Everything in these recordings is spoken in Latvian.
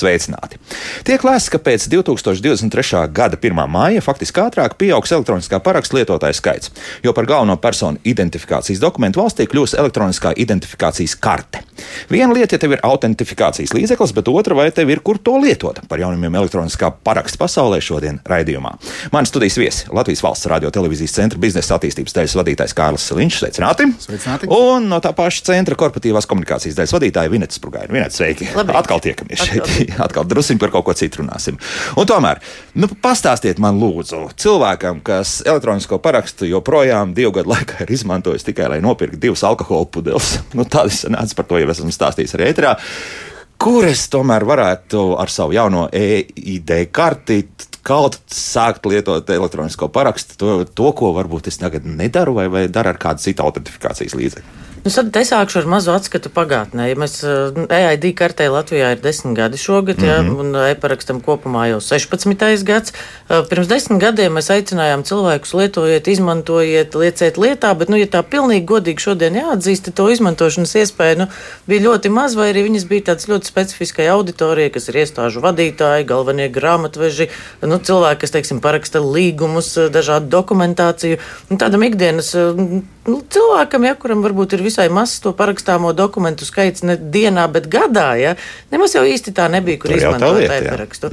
sveicināti! Tiek lēsts, ka pēc 2023. gada 1. māja faktiski ātrāk pieaugs elektroniskā parakstu lietotāju skaits, jo par galveno personu identifikācijas dokumentu valstī kļūs elektroniskā identifikācijas karte. Viena lieta, ja tev ir autentifikācijas līdzeklis, bet otra, vai tev ir kur to lietot. Par jaunumiem elektroniskā paraksta pasaulē šodien raidījumā. Mani studijas viesi Latvijas valsts radio televīzijas centra biznesa attīstības daļas vadītājs Kārlis Siliņš. Sveicināti! Sveicināti! Un no tā paša centra korporatīvās komunikācijas daļas vadītāja Vineta Sprugaina. Vineta, sveiki! Labrīt. Atkal tiekamies šeit. Atkal druskuļi par kaut ko citu runāsim. Un tomēr, nu, pastāstiet man, lūdzu, cilvēkam, kas elektronisko parakstu joprojām divu gadu laikā ir izmantojis tikai lai nopirktu divas alkohola pudeles. Nu, Tādas sanāca par to jau esmu stāstījis arī ētrā. Kur es tomēr varētu ar savu jauno EID karti kaut sākt lietot elektronisko parakstu, to, to, ko varbūt es tagad nedaru, vai, vai daru ar kādu citu autentifikācijas līdzekli? Nu, tad es sākšu ar mazu atskatu pagātnē. Ja mēs EID kartē Latvijā ir 10 gadi šogad, mm -hmm. ja, un e-parakstam kopumā jau 16. gads. Pirms 10 gadiem mēs aicinājām cilvēkus lietojiet, izmantojiet, lieciet lietā, bet, nu, ja tā pilnīgi godīgi šodien jāatzīst, tad to izmantošanas iespēja nu, bija ļoti maz, vai arī viņas bija tādas ļoti specifiskai auditorijai, kas ir iestāžu vadītāji, galvenie grāmatveži, nu, cilvēki, kas, teiksim, paraksta līgumus, dažādu dokumentāciju. Nu, tādam ikdienas nu, cilvēkam, ja kuram varbūt ir visai mazs to parakstāmo dokumentu skaits ne dienā, bet gadā, ja nemaz jau īsti tā nebija, kur izmantot e-parakstu.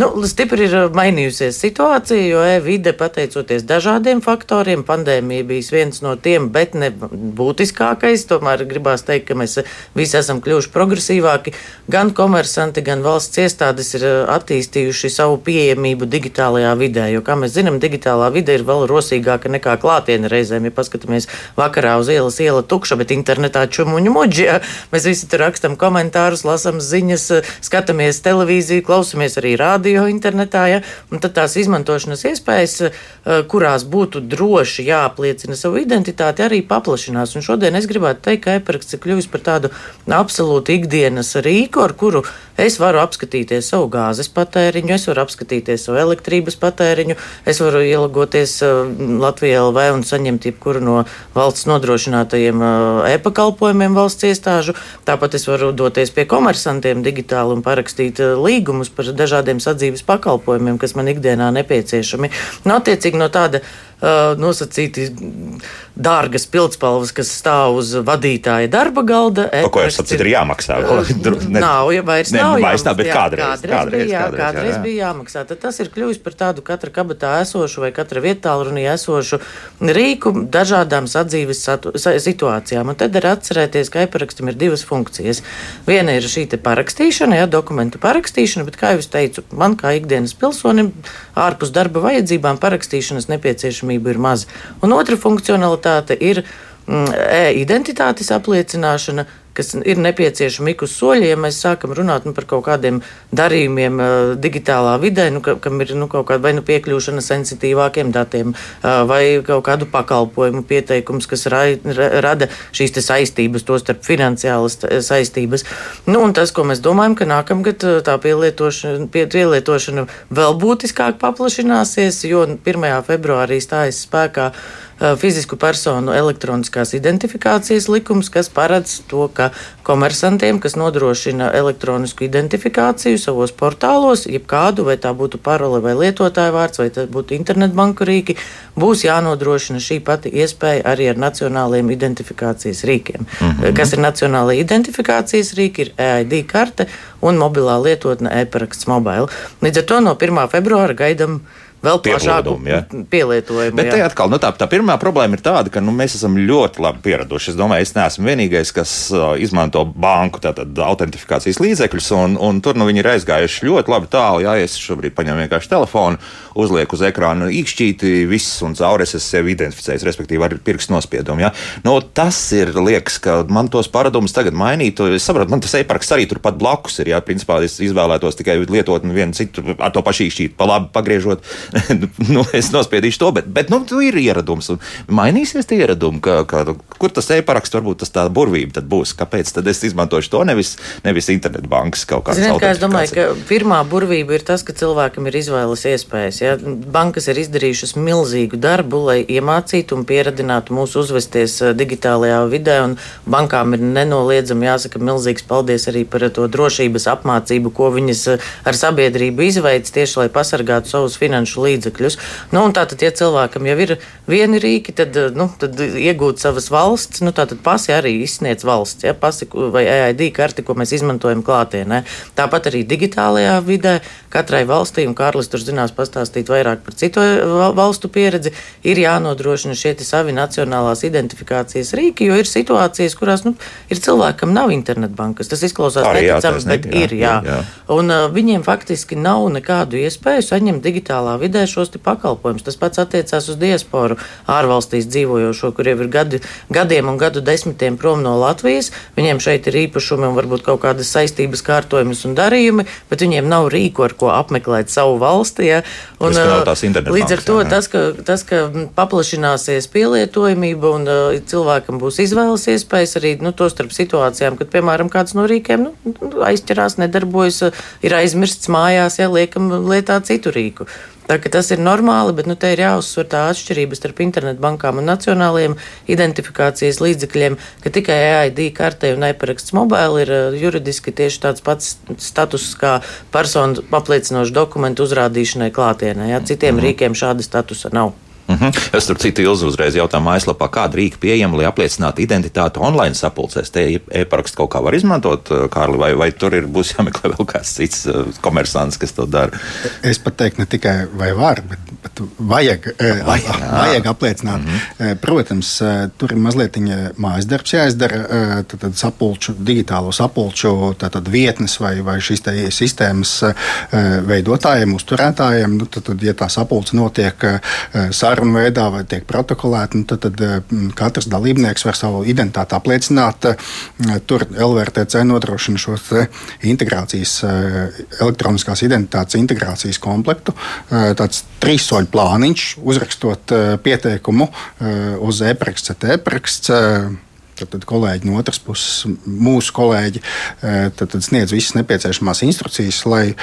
Nu, stipri ir mainījusies situācija, jo e-vide, pateicoties dažādiem faktoriem, pandēmija bija viens no tiem, bet ne būtiskākais. Tomēr gribās teikt, ka mēs visi esam kļuvuši progresīvāki. Gan komersanti, gan valsts iestādes ir eh, attīstījuši savu pieejamību digitālajā vidē, jo, kā mēs zinām, digitālā vide ir vēl rosīgāka nekā klātiene reizēm. Ja paskatāmies vakarā uz ielas, iela tukša, bet internetā čumuņu muģija, mēs visi tur rakstam komentārus, lasam ziņas, skatāmies televīziju, klausamies arī radio internetā. Ja? Un tad tās izmantošanas iespējas, eh, kurās būtu droši jāapliecina savu identitāti, arī paplašinās. Un šodien es gribētu teikt, ka e-paraksts ir kļuvis par tādu absolūtu ikdienas rīku, ar kuru es varu apskatīties savu gāzes patēriņu, es varu apskatīties savu elektrības patēriņu, es varu ielagoties uh, Latvijā LV un saņemt jebkuru no valsts nodrošinātajiem uh, e-pakalpojumiem valsts iestāžu. Tāpat es varu doties pie komersantiem digitāli un parakstīt uh, līgumus par dažādiem sadzīves pakalpojumiem, kas man ikdienā nepieciešami. Nu, attiecīgi no tāda nosacīti dārgas pildspalvas, kas stāv uz vadītāja darba galda. Par ko E-paraksts saprotu, ir jāmaksā. Ne- Nav, ja vairs Ne, nav. vairs nav, bet Jā, kādreiz, Kādreiz, kādreiz, bija, jā, kādreiz, jā, kādreiz jā. bija jāmaksā. Tad tas ir kļuvis par tādu katra kabatā esošu vai katra vietālrunī esošu rīku dažādām sadzīves situācijām. Un tad ir atcerēties, ka e-parakstam ir divas funkcijas. Viena ir šī parakstīšana, ja dokumentu parakstīšana, bet, kā jau es teicu, man kā ikdienas pilsonim ārpus darba vajadzībām parakstīšanas nepieciešamība ir maza. Un otra funkcionalitāte ir mm, e-identitātes apliecināšana, kas ir nepieciešama ik uz soļa, ja mēs sākam runāt nu, par kaut kādiem darījumiem uh, digitālā vidē, nu, ka, kam ir nu, kaut kāda vai nu piekļūšana sensitīvākiem datiem, uh, vai kaut kādu pakalpojumu pieteikums, kas rai, ra, rada šīs saistības, to starp finansiālas t- saistības. Nu, tas, ko mēs domājam, ka nākamgad uh, tā pielietošana, pie, pielietošana vēl būtiskāk paplašināsies, jo 1. februārī stājas spēkā uh, fizisku personu elektroniskās identifikācijas likums, kas paredz to, ka komersantiem, kas nodrošina elektronisku identifikāciju savos portālos, jebkādu, vai tā būtu parole vai lietotāja vārds, vai tas būtu internetbanku rīki, būs jānodrošina šī pati iespēja arī ar nacionālajiem identifikācijas rīkiem. Mm -hmm. Kas ir nacionālajie identifikācijas rīki, ir EID karte un mobilā lietotne e-paraksts mobile. Līdz ar to no 1. februāra gaidām vēl plašāku ja? pielietojumu. Bet jā. te atkal nu, tā, tā pirmā problēma ir tāda, ka nu, mēs esam ļoti labi pieraduši. Es domāju, es neesmu vienīgais, kas uh, izmanto banku tātad, autentifikācijas līdzekļus, un, un tur nu, viņi ir aizgājuši ļoti labi tālu. Jā, es šobrīd paņemu vienkārši telefonu, uzlieku uz ekrāna īkšķīti, viss un cauri es sevi identificējis, respektīvi ar pirkstu nospiedumu. Jā. Nu, tas ir liekas, ka man tos paradumus tagad mainītu. Es saprotu, man tas e-parks arī turpat blakus ir. Jā, principā es izvēlētos tikai lietot vienu citu ar to pašu īkšķīti, pa labi pagriežot. nu, es nospiedīšu to, bet, bet nu, tu ir ieradums. Mainīsies tie ieradumi, ka, ka, kur tas e-paraksts varbūt tas tā burvība tad būs. Kāpēc tad es izmantošu to nevis, nevis internetbankas kaut kādā kā es domāju, ka pirmā burvība ir tas, ka cilvēkam ir izvēles iespējas. Ja? Bankas ir izdarījušas milzīgu darbu, lai iemācītu un pieradinātu mūs uzvesties digitālajā vidē, bankām ir nenoliedzami jāsaka milzīgs paldies arī par to drošības apmācību, ko viņas ar sabiedrību izveic tieši, lai pasargātu savus finanšu līdzekļus. Nu, tātad, ja cilvēkam jau ir vieni rīki, tad, nu, tad iegūt savas valsts, nu, tātad pasi arī izsniedz valsts, ja? pasi vai EID karti, ko mēs izmantojam klātienē. Tāpat arī digitālajā vidē katrai valstī, un Kārlis tur zinās pastāstīt vairāk par citu valstu pieredzi, ir jānodrošina šie savi nacionālās identifikācijas rīki, jo ir situācijas, kurās nu, ir cilvēkam nav internetbankas. Tas izklausās neticams, bet jā, ir. Jā. Jā. Un uh, viņiem faktiski nav nekādu iespēju saņemt digitālā vidē šos pakalpojumus. Tas pats attiecās uz diasporu ārvalstīs dzīvojošo, kuriem ir gadi, gadiem un gadu desmitiem prom no Latvijas. Viņiem šeit ir īpašumi un varbūt kaut kādas saistības kārtojumus un darījumi, bet viņiem nav rīku, ar ko apmeklēt savu valsti. Ja? Un, līdz ar to jā, tas, ka, tas, ka paplašināsies pielietojamība un uh, cilvēkam būs izvēles iespējas arī nu, to starp situācijām, kad, piemēram, kāds no rīkiem nu, aizķerās, nedarbojas, ir aizmirsts mājās, ja liekam lietā citu rīku. Tā, tas ir normāli, bet nu, te ir jāuzsver tā atšķirība starp internetbankām un nacionālajiem identifikācijas līdzekļiem, ka tikai EID kartei un e-paraksts mobili ir uh, juridiski tieši tāds pats status kā personu apliecinošu dokumentu uzrādīšanai klātienē. Ja? Citiem -hmm. rīkiem šāda statusa nav. Mhm. -huh. Es tur citu ilzu uzreiz jautāju mājaslapā, kāda rīka pieejama, lai apliecinātu identitāti online sapulcēs. Te e-parakstu kaut kā var izmantot, uh, Kārli, vai, vai tur ir būs jāmeklē vēl kāds cits uh, komersants, kas to dara? Es pat teiktu, ne tikai vai var, bet, bet vajag, vajag, vajag apliecināt. Mhm. -huh. Protams, tur ir mazliet mājas darbs jāizdara, tad, tad sapulču, digitālo sapulču tad vietnes vai, vai šīs sistēmas veidotājiem, uzturētājiem. Nu, tad, tad, ja tā sapulce notiek sarunā, sarunu veidā vai tiek protokolēti, nu, tad, tad mm, katrs dalībnieks var savu identitāti apliecināt. Eh, tur LVRTC nodrošina šo integrācijas, eh, elektroniskās identitātes integrācijas komplektu. Eh, tāds trīs soļu plāniņš, uzrakstot pieteikumu uz e-paraksts, e-paraksts Tad, tad kolēģi no otras puses, mūsu kolēģi, eh, tad, tad sniedz visas nepieciešamās instrukcijas, lai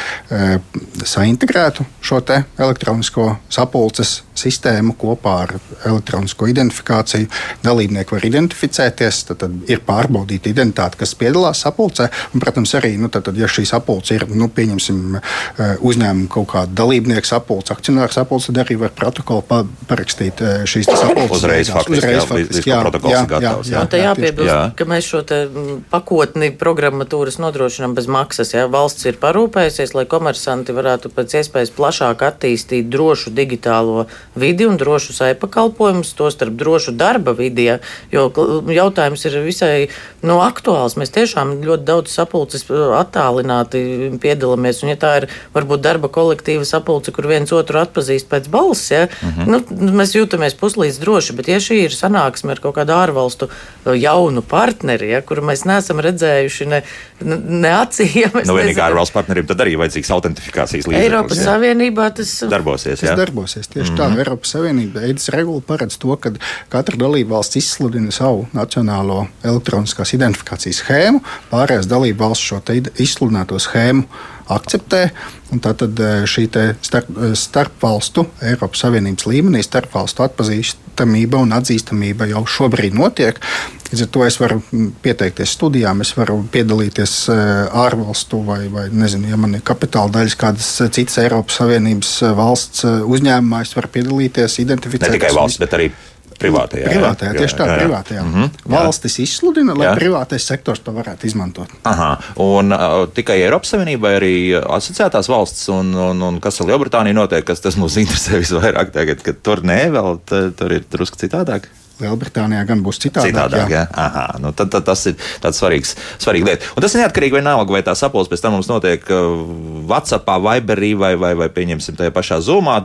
saintegrētu šo elektronisko sapulces sistēmu kopā ar elektronisko identifikāciju. Dalībnieki var identificēties, tad, tad ir pārbaudīta identitāte, kas piedalās sapulcē. Un, protams, arī, nu, tad, tad, ja šī sapulce ir nu, eh, uzņēmuma kaut kāda dalībnieka sapulce, akcionāra sapulce, tad arī var protokolu pa, parakstīt eh, šīs sapulces. Uzreiz, faktiski, uzreiz jā, faktiski, jā, protokols jā, ir gatavs. Jā, jā, jā, jā, piebilst, jā. ka mēs šo mm, pakotni programmatūras nodrošinām bez maksas. Jā. Valsts ir parūpējusies, lai komersanti varētu pēc iespējas plašāk attīstīt drošu digitālo vidi un drošus e-pakalpojumus, to starp drošu darba vidi. Jā. Jo jautājums ir visai nu, aktuāls. Mēs tiešām ļoti daudz sapulces attālināti piedalāmies. Un, ja tā ir varbūt darba kolektīva sapulce, kur viens otru atpazīst pēc balss, ja, -hmm. nu, mēs jūtamies puslīdz droši. Bet, ja šī ir sanāksme ar kaut kādu ārvalstu jaunu partneri, ja, kuru mēs neesam redzējuši ne, ne acī. Ja nu, vienīgā ar valsts partnerību tad arī vajadzīgs autentifikācijas līdzeklis. Eiropas jā. Savienībā tas darbosies. Tas darbosies tieši mm -hmm. tā. Eiropas Savienība eidas regula paredz to, ka katra dalība valsts izsludina savu nacionālo elektroniskās identifikācijas schēmu, pārējās dalība valsts šo izsludināto schēmu akceptē. Tātad eh, šī starp, eh, starpvalstu, Eiropas Savienības līmenī starpvalstu atpazīstamība un atzīstamība jau šobrīd notiek. Līdz ar to es varu pieteikties studijām, es varu piedalīties eh, ārvalstu vai, vai nezinu, ja man ir kapitāla daļas kādas citas Eiropas Savienības valsts uzņēmumā, es varu piedalīties, identificēt. Ne tikai valsts, bet arī Privātajā, privātajā jā, tieši tā, jā, jā. privātajā. Mm -hmm, Valstis izsludina, lai jā. privātais sektors to varētu izmantot. Aha, un uh, tikai Eiropas Savienība, arī asociētās valsts, un, un, un kas ar Lielbritāniju notiek, kas tas mūs interesē visvairāk tagad, ka tur nē, vēl tur ir drusku citādāk. Lielbritānijā gan būs citādāk. citādāk jā. Jā. Aha, nu tad, tad tas ir tāds svarīgs, svarīgs lieta. Un tas ir neatkarīgi vienalga, vai tā sapulce pēc tam mums notiek WhatsApp, Viberī vai, vai, vai pieņemsim tajā pašā Zoomā.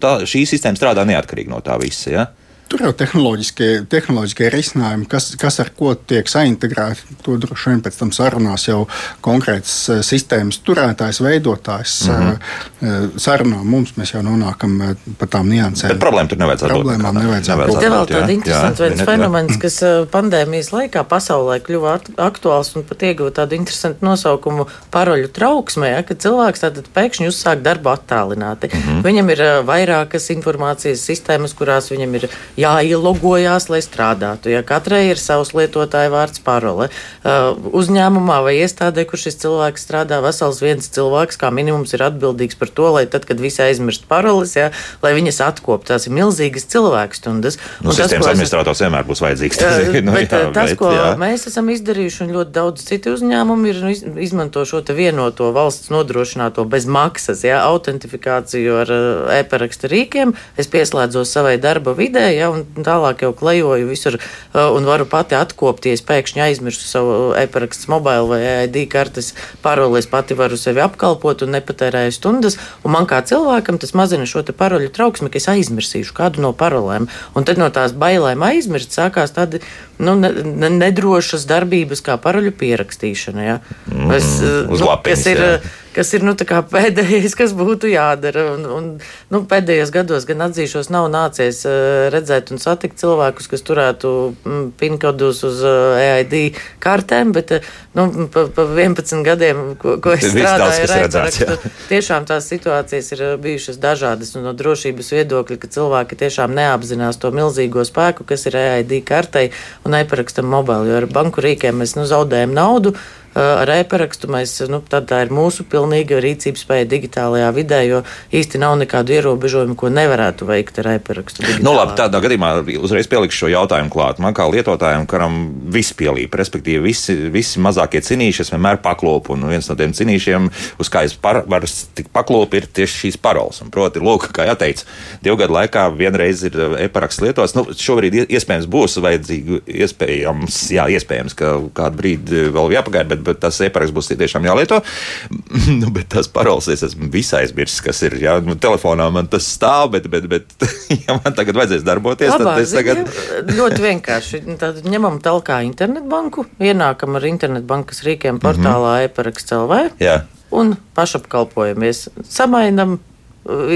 Tā, šī sistēma strādā neatkarīgi no tā visa. Ja? Tur jau tehnoloģiskie, tehnoloģiskie risinājumi, kas, kas ar ko tiek saintegrēti, to droši vien pēc tam sarunās jau konkrētas uh, sistēmas turētājs, veidotājs. Mm -hmm. Sarunā mums mēs jau nonākam pa tām niansēm. Bet problēma tur nevajadzētu būt. Problēmām nevajadzētu būt. Te vēl tāda interesanta viens fenomens, kas pandēmijas laikā pasaulē kļuva aktuāls un pat ieguva tādu interesantu nosaukumu paroļu trauksmē, ja, kad cilvēks tātad pēkšņi uzsāk darbu attālināti. Mm -hmm. Viņam ir vairākas informācijas sistēmas, kurās viņam ir jāielogojās, lai strādātu. Ja katrai ir savs lietotāja vārds parole. Uh, uzņēmumā vai iestādē, kur šis cilvēks strādā, vesels viens cilvēks kā minimums ir atbildīgs par to, lai tad, kad visi aizmirst paroles, ja, lai viņas atkoptu. Tās ir milzīgas cilvēku stundas. Nu, un sistēmas administrators vienmēr būs vajadzīgs. Tas, nu, bet, jā, tas, bet, ko jā. mēs esam izdarījuši, un ļoti daudz citu uzņēmumu ir nu, izmanto šo vienoto valsts nodrošināto bez maksas ja, autentifikāciju ar uh, e-parakstu rīkiem. Es pieslēdzos savai darba vidē, ja, un tālāk jau klejoju visur, uh, un varu pati atkopties. Pēkšņi aizmirsu savu e-parakstu mobile vai ID kartes paroli. Es pati varu sevi apkalpot un nepatērēju stundas. Un man kā cilvēkam tas mazina šo paroļu trauksmi, ka es aizmirsīšu kādu no parolēm. Un tad no tās bailēm aizmirst sākās tādi nu, ne, ne, nedrošas darbības kā paroļu pierakstīšana. Ja. Mm, es, nu, lapiņas, kas ir, jā kas ir nu, pēdējais, kas būtu jādara. Un, un, nu, pēdējos gados gan atzīšos, nav nācies uh, redzēt un satikt cilvēkus, kas turētu mm, pinkodus uz EID kartēm, bet nu, pa, pa 11 gadiem, ko, ko es strādāju ar redzētu, tiešām tās situācijas ir bijušas dažādas un no drošības viedokļa, ka cilvēki tiešām neapzinās to milzīgo spēku, kas ir EID kartei un e-parakstam mobili, jo ar banku rīkiem mēs nu, zaudējam naudu ar e-parakstu mēs, nu, tā ir mūsu pilnīga rīcības spēja digitālajā vidē, jo īsti nav nekādu ierobežojumu, ko nevarētu veikt ar e-parakstu. Nu, labi, tādā gadījumā uzreiz pielikšu šo jautājumu klāt. Man kā lietotājam, kuram viss pielīp, respektīvi visi, visi mazākie cinīši, es vienmēr paklopu, un viens no tiem cinīšiem, uz kā es par, varu tik paklopu, ir tieši šīs paroles. Un, proti, lūk, kā jau teicu, divu gadu laikā vienreiz ir e-paraksts lietots. Nu, šobrīd iespējams būs vajadzīgi, iespējams, jā, iespējams, ka kādu brīdi vēl jāpagaida, bet bet tas e-paraksts būs tiešām jālieto. nu, bet tas paroles es esmu visai aizmirsis, kas ir. Jā, nu, telefonā man tas stāv, bet, bet, bet ja man tagad vajadzēs darboties, Labā, tad es tagad. ļoti vienkārši. Tad ņemam talkā internetbanku, ienākam ar internetbankas rīkiem portālā mm -hmm. e-paraksts LV. Jā. Un pašapkalpojamies, samainam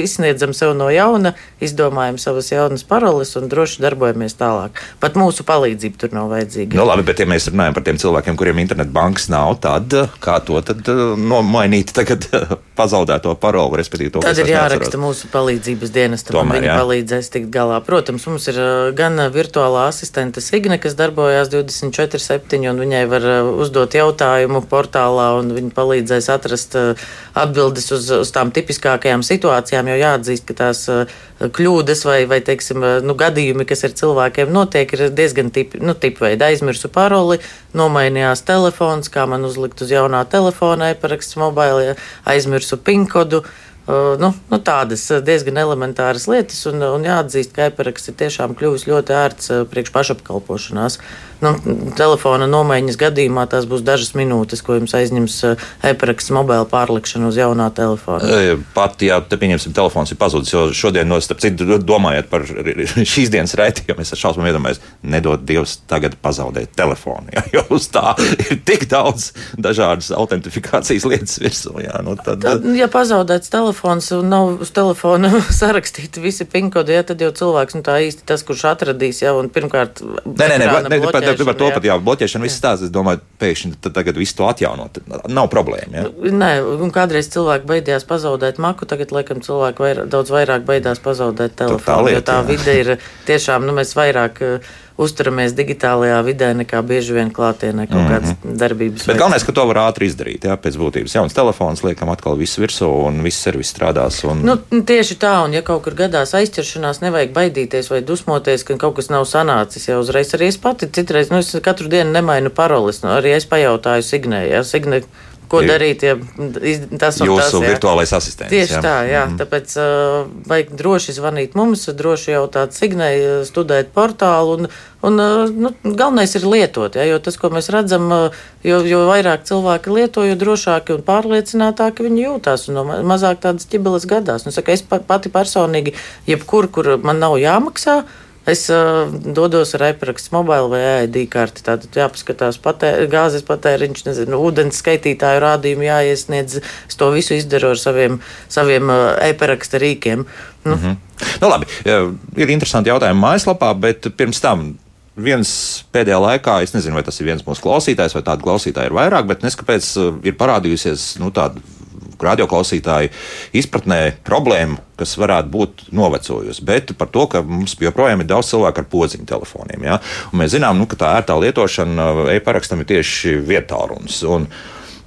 izsniedzam sev no jauna, izdomājam savas jaunas paroles un droši darbojamies tālāk. Pat mūsu palīdzība tur nav vajadzīga. Nu, labi, bet ja mēs runājam par tiem cilvēkiem, kuriem internetbankas nav, tad kā to tad uh, nomainīt tagad uh, pazaudēto paroli, respektīvi to, tad ir jāraksta neatceros. mūsu palīdzības dienestam, un viņi jā. palīdzēs tikt galā. Protams, mums ir gan virtuālā asistente Signe, kas darbojās 24-7, un viņai var uzdot jautājumu portālā, un viņa palīdzēs atrast atbildes uz, uz tām tipiskākajām situācijām situācijām, jo jāatzīst, ka tās eh, kļūdas vai, vai teiksim, eh, nu, gadījumi, kas ar cilvēkiem notiek, ir diezgan tipi, nu, tipveidi. Aizmirsu paroli, nomainījās telefons, kā man uzlikt uz jaunā telefona, e-paraksts mobīlē, aizmirsu pinkodu. Uh, nu, nu, tādas diezgan elementāras lietas, un, un jāatzīst, ka e-paraksts ir tiešām kļuvis ļoti ērts priekš pašapkalpošanās. Nu, telefona nomaiņas gadījumā tās būs dažas minūtes, ko jums aizņems eh, e-paraksts mobila pārlikšana uz jaunā telefona. Pat, ja te pieņemsim, telefons ir pazudis, jo šodien, no starp citu, domājot par šīs dienas raidījumu, es ar šausmām iedomājos, nedod Dievs tagad pazaudēt telefonu. Ja, jo uz tā ir tik daudz dažādas autentifikācijas lietas virsū. Ja, nu, tad, tad, ja pazaudēts telefons un nav uz telefona sarakstīti visi pinkodi, ja, tad jau cilvēks nu, tā īsti tas, kurš atradīs, ja, un pirmkārt, nē, nē, nē, nē, nē, par to pat jā, bloķēšana, viss tās. Es domāju, pēkšņi tagad visu to atjaunot. Nav problēma. Ja? Nē, un kādreiz cilvēki baidījās pazaudēt maku, tagad, laikam, cilvēki vair, daudz vairāk baidās pazaudēt telefonu. Tā, lieta, tā vide ir tiešām, nu, mēs vairāk. Uh, uzturamies digitālajā vidē nekā bieži vien klātienē kaut mm -hmm. kādas darbības. Bet galvenais, ka to var ātri izdarīt. Jā, pēc būtības jauns telefons, liekam atkal visu virsū un viss servis strādās. Un... Nu, tieši tā, un ja kaut kur gadās aizķeršanās, nevajag baidīties vai dusmoties, ka kaut kas nav sanācis. Jau uzreiz arī es pati citreiz, nu, es katru dienu nemainu paroles. Nu, arī es pajautāju Signē, ja Signē Ko darīt, ja tas ir jūsu tas, virtuālais asistents? Tieši jā. tā, jā. Mm. Tāpēc uh, vajag droši zvanīt mums, droši jautāt signēju, studēt portālu. Un, un, uh, nu, galvenais ir lietot, jā, jo tas, ko mēs redzam, uh, jo, jo vairāk cilvēki lieto, jo drošāki un pārliecinātāki viņi jūtās. Un no mazāk tādas ķibeles gadās. Nu, saka, es pati personīgi, jebkur, kur man nav jāmaksā, es uh, dodos ar e-parakstu mobili vai ID karti. Tātad jāpaskatās patē, gāzes patēriņš, nezinu, ūdens skaitītāju rādījumu jāiesniedz. Es to visu izdaru ar saviem, saviem uh, e-paraksta rīkiem. Nu. Mm -hmm. nu, labi, ir interesanti jautājumi mājaslapā, bet pirms tam viens pēdējā laikā, es nezinu, vai tas ir viens mūsu klausītājs, vai tādu klausītāju ir vairāk, bet neskapēc ir parādījusies nu, tāda radioklausītāju izpratnē problēma, kas varētu būt novecojusi, bet par to, ka mums joprojām ir daudz cilvēku ar podziņu telefoniem. Ja? Un mēs zinām, nu, ka tā ērtā lietošana e-parakstam ir tieši vietāluns.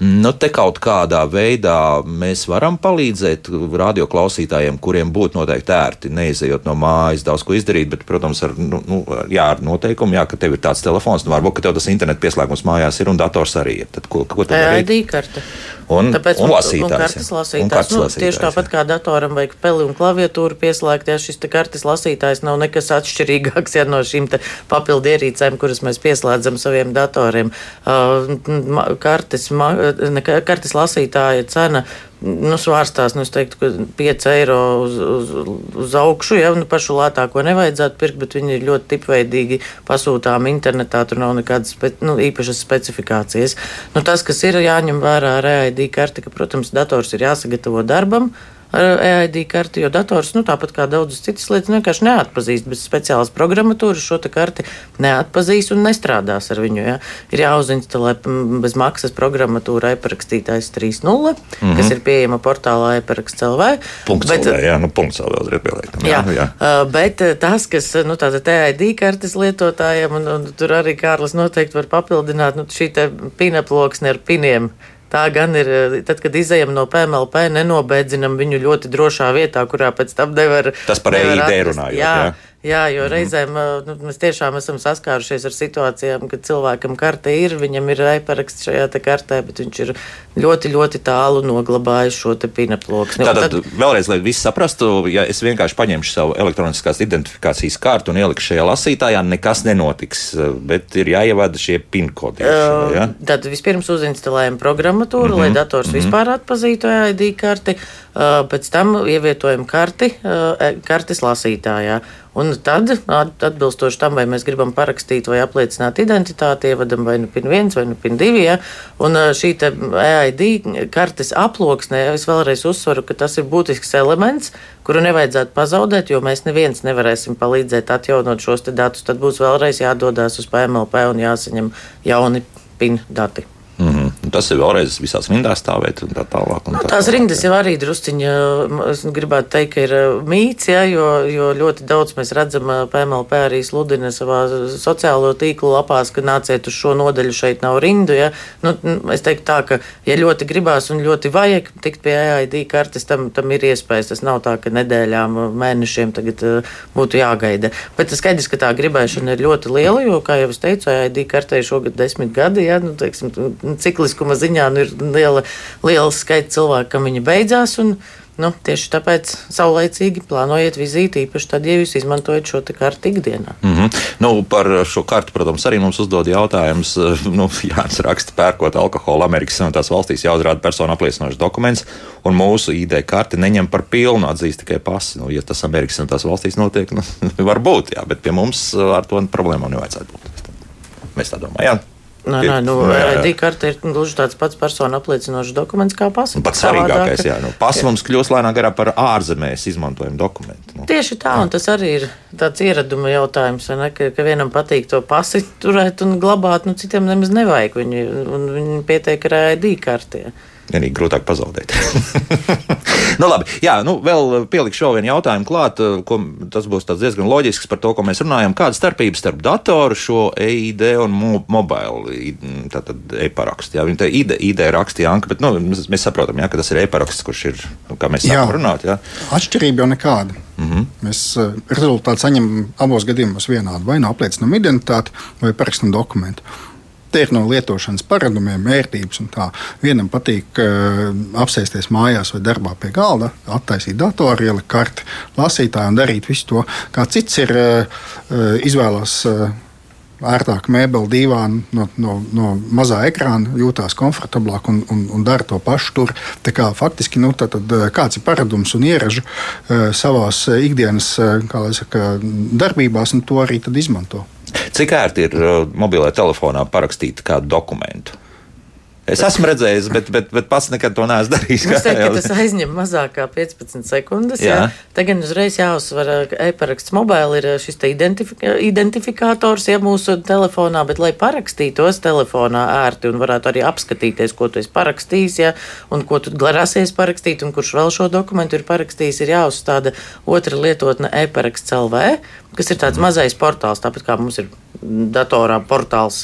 Nu, te kaut kādā veidā mēs varam palīdzēt radioklausītājiem, kuriem būtu noteikti ērti, neizejot no mājas, daudz ko izdarīt, bet, protams, ar, nu, nu, jā, ar noteikumu, jā, ka tev ir tāds telefons, nu, varbūt, tev tas internetu pieslēgums mājās ir un dators arī ir. Tad, ko, ko tad darīt? ID karte un, Tāpēc, un lasītājs. Un kartes lasītājs. Un kartes nu, lasītājs tieši tāpat jā. kā datoram vajag peli un klaviatūru pieslēgt, ja šis kartes lasītājs nav nekas atšķirīgāks ja, no šīm papildu ierīcēm, kuras mēs pieslēdzam saviem datoriem. Uh, kartes, ma, kartes lasītāja cena nu, svārstās, nu, teiktu, ka 5 eiro uz, uz, uz augšu. Ja nu, pašu lētāko nevajadzētu pirkt, bet viņi ir ļoti tipveidīgi pasūtām internetā. Tur nav nekādas spe, nu, īpašas specifikācijas. Nu, tas, kas ir jāņem vērā ar EID karti, ka, protams, dators ir jāsagatavo darbam ar EID karti, jo dators, nu, tāpat kā daudzas citas lietas, vienkārši neatpazīst bez speciālas programmatūras šo karti, neatpazīs un nestrādās ar viņu. Ja? Ir jāuzinstalē bez maksas programmatūra ieparakstītājs 3.0, mm -hmm. kas ir pieejama portālā iepraksts LV. Punkts bet, LV, jā, nu, punkts LV uzreiz pieliekam. Jā, jā. jā. Bet tas, kas, nu, tāda EID kartes lietotājiem, un, un tur arī Kārlis noteikti var papildināt, nu, šī te pinaploksne ar piniem Tā gan ir, eh, tad, kad izējām no PMLP, nenobēdzinam viņu ļoti drošā vietā, kurā pēc tam nevar. Tas par EID runājot. Jā, jā. Jā, jo mhm. reizēm nu, mēs tiešām esam saskārušies ar situācijām, kad cilvēkam karte ir, viņam ir e-paraksts šajā kartē, bet viņš ir ļoti, ļoti tālu noglabājis šo pinaploksni. Tātad, tad, vēlreiz, lai viss saprastu, ja es vienkārši paņemšu savu elektroniskās identifikācijas kartu un ielikšu šajā lasītājā, nekas nenotiks, bet ir jāievada šie pinkodi. Uh, ja? Tad vispirms uzinstalējam programmatūru, mm -hmm. lai dators mm -hmm. vispār atpazītu ID karti, uh, pēc tam ievietojam karti uh, kartes lasītājā. Un tad, atbilstoši tam, vai mēs gribam parakstīt vai apliecināt identitāti, ievadam vai nu PIN 1 vai nu PIN 2. Ja? Un šī EID kartes aploksnē, es vēlreiz uzsveru, ka tas ir būtisks elements, kuru nevajadzētu pazaudēt, jo mēs neviens nevarēsim palīdzēt atjaunot šos datus. Tad būs vēlreiz jādodas uz PMLP un jāsaņem jauni PIN dati. Tas ir vēlreiz visās rindās stāvēt un tā tālāk. Un nu, tā tās tālāk. rindas jau arī drusciņi, es gribētu teikt, ka ir mīts, ja, jo, jo ļoti daudz mēs redzam, PMLP arī sludina savā sociālo tīklu lapās, ka nāciet uz šo nodaļu, šeit nav rindu. Ja. Nu, es teiktu tā, ka, ja ļoti gribās un ļoti vajag tikt pie AID kartes, tam, tam ir iespējas. Tas nav tā, ka nedēļām, mēnešiem tagad būtu jāgaida. Bet tas skaidrs, ka tā gribēšana ir ļoti liela, jo, kā jau es teicu, AID kartei šogad desmit gadi, ja, nu, teiksim, cikliskuma ziņā nu, ir liela, liela skaita cilvēku, kam viņa beidzās. Un, Nu, tieši tāpēc saulēcīgi plānojiet vizīti, īpaši tad, ja jūs izmantojat šo kartu ikdienā. Mm -hmm. nu, par šo kartu, protams, arī mums uzdod jautājumus. Nu, Jānis raksta, pērkot alkoholu Amerikas Savienotās valstīs, jāuzrāda personu apliecinošs dokuments, un mūsu ID karti neņem par pilnu, atzīst tikai pasi. Nu, ja tas Amerikas Savienotās valstīs notiek, nu, var būt, jā, bet pie mums ar to problēmu nevajadzētu būt. Mēs tā domājam. Nē, nē, nu, ID karte ir gluži tāds pats personu apliecinošs dokuments kā pasa. Pats svarīgākais, jā, nu, pasa mums kļūst lēnāk garā par ārzemēs izmantojumu dokumentu. Nu. Tieši tā, jā. un tas arī ir tāds ieraduma jautājums, ne, ka, ka vienam patīk to pasi turēt un glabāt, nu citiem nemaz nevajag viņu, un viņi pietiek ar ID kartē. Vienīgi grūtāk pazaudēt. nu, labi, jā, nu, vēl pielikšu vēl vienu jautājumu klāt, ko, tas būs diezgan loģisks par to, ko mēs runājam. Kāda starpība starp datoru, šo EID un mo mobile e-parakstu? Jā, viņi te ID, ID rakstīja Anka, bet nu, mēs, mēs saprotam, jā, ka tas ir e-paraksts, kurš ir, nu, kā mēs sākam runāt. Jā. Atšķirība jau nekāda. Mm -hmm. Mēs uh, rezultātu saņemam abos gadījumos vienādu. Vai nu apliecinām identitāti, vai parakstam dokumentu. Tie ir no lietošanas paradumiem, vērtības un tā. Vienam patīk uh, apsēsties mājās vai darbā pie galda, attaisīt datoru, ielikt karti lasītāju un darīt visu to. Kā cits ir uh, izvēlās. Uh, ērtāk mēbeli, divānu, no, no, no mazā ekrāna, jūtās komfortablāk un, un, un dara to pašu tur. Tā kā, faktiski nu, tad, kāds ir paradums un ieražu savā ikdienas saka, darbībās, un to arī izmanto. Cik ērti ir mobilajā telefonā parakstīt kādu dokumentu? Es esmu redzējis, bet, bet, bet pats nekad to neesmu darījis. Es teiktu, ka tas aizņem mazāk kā 15 sekundes. Jā. Jā. Tagad uzreiz jāuzsver, ka e-paraksts mobila ir šis identifika identifikators ja, mūsu telefonā, bet lai parakstītos telefonā ērti un varētu arī apskatīties, ko tu esi parakstījis, ja, un ko tu grasies parakstīt, un kurš vēl šo dokumentu ir parakstījis, ir jāuzstāda otra lietotne e-paraksts LV, kas ir tāds mm. mazais portāls, tāpat kā mums ir datorā portāls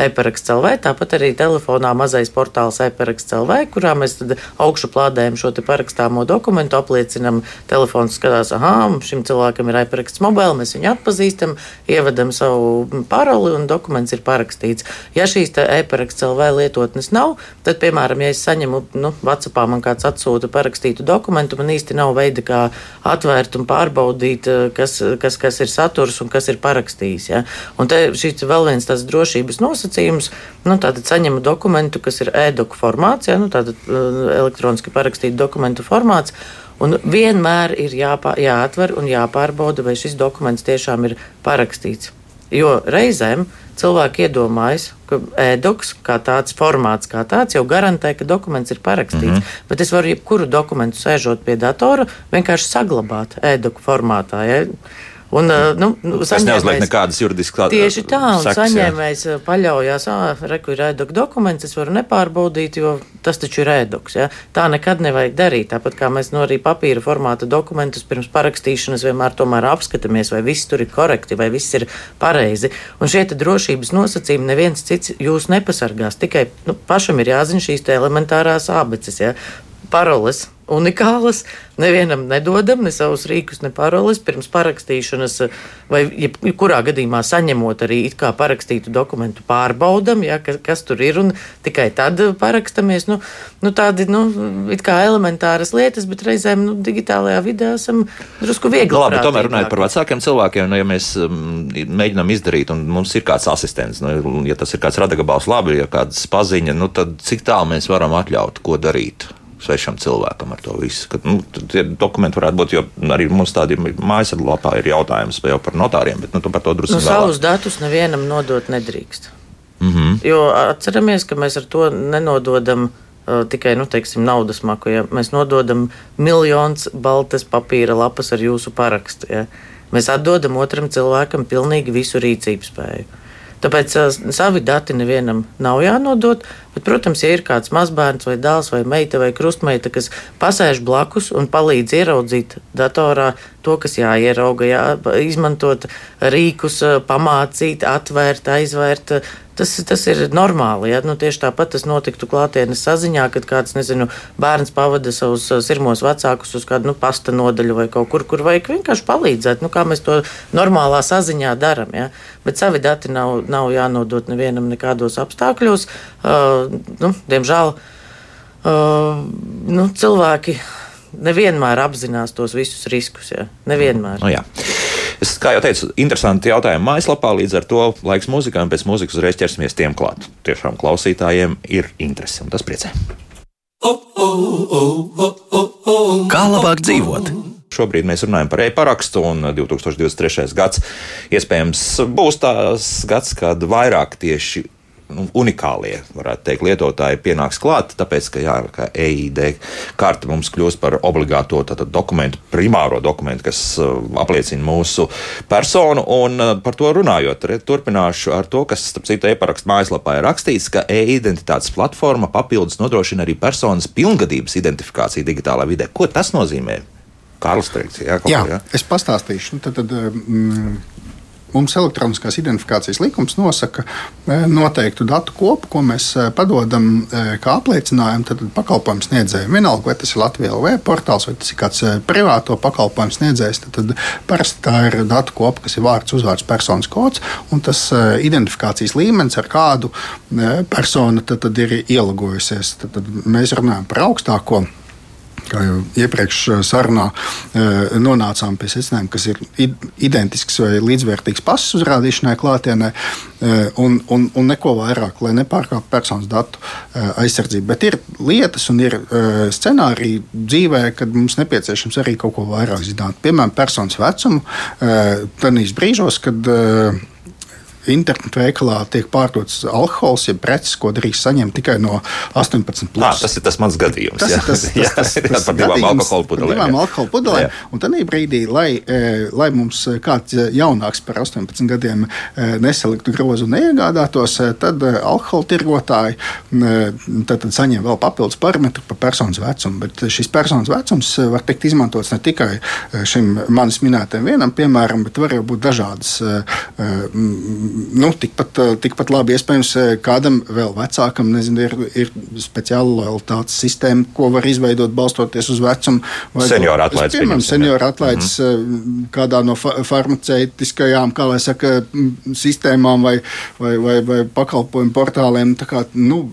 e-paraksts LV, tāpat arī telefonā mazais portāls e-paraksts LV, kurā mēs augšu plādējam šo parakstāmo dokumentu, apliecinam, telefons skatās, ah, šim cilvēkam ir e-paraksts mobila, mēs viņu atpazīstam, ievedam savu paroli un dokuments ir parakstīts. Ja šīs e-paraksts LV lietotnes nav, tad, piemēram, ja es saņemu, nu, WhatsAppā man kāds atsūta parakstītu dokumentu, man īsti nav veida, kā atvērt un pārbaudīt, kas, kas, kas ir saturs un kas ir parakstījis. Ja? Un te šis vēl viens tāds drošības nosacījums, nu, tātad saņemu dokumentu, kas ir e-doku formāts, ja, nu, tātad uh, elektroniski parakstītu dokumentu formāts. Un vienmēr ir jāpā, jāatver un jāpārbauda, vai šis dokuments tiešām ir parakstīts. Jo reizēm cilvēki iedomājas, ka e-doks kā tāds formāts, kā tāds, jau garantē, ka dokuments ir parakstīts. Mm -hmm. Bet es varu jebkuru dokumentu sēžot pie datora vienkārši saglabāt e-doku formātā. Ja? Un, nu, nu, tas neuzliek nekādas juridiskas tieši tā, un seks, saņēmējs paļaujas, ah, reku ir ēdok dokuments, es varu nepārbaudīt, jo tas taču ir ēdoks. Ja? Tā nekad nevajag darīt. Tāpat kā mēs no arī papīra formāta dokumentus pirms parakstīšanas vienmēr tomēr apskatāmies, vai viss tur ir korekti, vai viss ir pareizi. Un šie drošības nosacījumi neviens cits jūs nepasargās. Tikai nu, pašam ir jāzina šīs elementārās abeces. Ja? Paroles unikālas. Nevienam nedodam ne savus rīkus, ne paroles pirms parakstīšanas, vai jebkurā gadījumā saņemot arī it kā parakstītu dokumentu, pārbaudam, ja, kas, kas tur ir, un tikai tad parakstamies. Nu, nu, tādi nu, kā elementāras lietas, bet reizēm nu, digitālajā vidē esam drusku viegli. Labi, tomēr runājot par vecākiem cilvēkiem, nu, ja mēs um, mēģinām izdarīt, un mums ir kāds asistents, nu, ja tas ir kāds radagabals, labi, ja kāds paziņa, nu, tad cik tālu mēs varam atļaut, ko darīt? Svešam cilvēkam ar to visu. Kad, nu, tie dokumenti varētu būt, jo arī mums tādi mājaslapā ir jautājums jau par notāriem, bet nu, par to drusku. Nu, savus datus nevienam nodot nedrīkst. Mm -hmm. Jo atceramies, ka mēs ar to nenododam uh, tikai nu, teiksim, naudas maku. Ja? Mēs nododam miljonus baltas papīra lapas ar jūsu parakstu. Ja? Mēs atdodam otram cilvēkam pilnīgi visu rīcības spēju. Tāpēc savi dati nevienam nav jānodod. Bet, protams, ja ir kāds mazbērns vai dēls vai meita vai krustmeita, kas pasēž blakus un palīdz ieraudzīt datorā to, kas jāierauga, jā, izmantot rīkus, pamācīt, atvērt, aizvērt. Tas, tas ir normāli. Ja? Nu, tieši tāpat tas notiktu klātienes saziņā, kad kāds nezinu, bērns pavada savus sirmos vecākus uz kādu nu, pasta nodaļu vai kaut kur, kur vajag vienkārši palīdzēt. Nu, kā mēs to normālā saziņā darām. Ja? Bet savi dati nav, nav jānodot nevienam nekādos apstākļos. Uh, nu, diemžēl uh, nu, cilvēki nevienmēr apzinās tos visus riskus. Ja? Nevienmēr. Nu, jā. Es, kā jau teicu, interesanti jautājumi mājaslapā. Līdz ar to laiks mūzikai, un pēc mūzikas uzreiz ķersimies tiem klāt. Tiešām klausītājiem ir interese, un tas priecē. Kā labāk dzīvot? Šobrīd mēs runājam par e-parakstu, un 2023. gads iespējams būs tās gads, kad vairāk tieši nu, unikālie, varētu teikt, lietotāji pienāks klāt, tāpēc, ka, jā, ka EID karte mums kļūst par obligāto tātad, dokumentu, primāro dokumentu, kas uh, apliecina mūsu personu. Un uh, par to runājot, turpināšu ar to, kas, starp citu, e-parakstu mājaslapā ir rakstīts, ka e-identitātes platforma papildus nodrošina arī personas pilngadības identifikāciju digitālā vidē. Ko tas nozīmē? Kārlis Strīds, jā, jā, jā, es pastāstīšu. Tad, tad, mm, Mums elektroniskās identifikācijas likums nosaka e, noteiktu datu kopu, ko mēs e, padodam e, kā apliecinājumu pakalpojumu sniedzējiem. Vienalga, vai tas ir Latvijas LV portāls vai tas ir kāds privāto pakalpojumu sniedzējs, tad, tad parasti tā ir datu kopa, kas ir vārds, uzvārds, personas kods un tas identifikācijas līmenis, ar kādu persona tad, tad ir ielagojusies. Tad, tad mēs runājam par augstāko kā jau iepriekš sarunā nonācām pie secinājuma, kas ir identisks vai līdzvērtīgs pasas uzrādīšanai klātienē, un, un, un neko vairāk, lai nepārkāptu personas datu aizsardzību. Bet ir lietas un ir scenāriji dzīvē, kad mums nepieciešams arī kaut ko vairāk zināt. Piemēram, personas vecumu. Tādīs brīžos, kad internetu veikalā tiek pārdots alkohols, ja preces, ko drīkst saņemt tikai no 18. Plus. À, tas ir tas mans gadījums. Tas jā. ir tas, tas, tas, tas, tas par divām alkohola pudelēm. Divām alkohola pudelēm. Un tad brīdī, lai, lai mums kāds jaunāks par 18 gadiem nesaliktu grozu un neiegādātos, tad alkohola tirgotāji tad, tad saņem vēl papildus parametru par personas vecumu. Bet šis personas vecums var tikt izmantots ne tikai šim manis minētajam vienam piemēram, bet var būt dažādas nu, tikpat, eh, tikpat labi iespējams eh, kādam vēl vecākam nezinu, ir, ir speciāla lojalitātes sistēma, ko var izveidot balstoties uz vecumu. Senioru atlaides. Piemēram, senioru atlaides mm -hmm. kādā no fa farmaceitiskajām, kā lai saka, sistēmām vai, vai, vai, vai pakalpojumu portāliem. Kā, nu,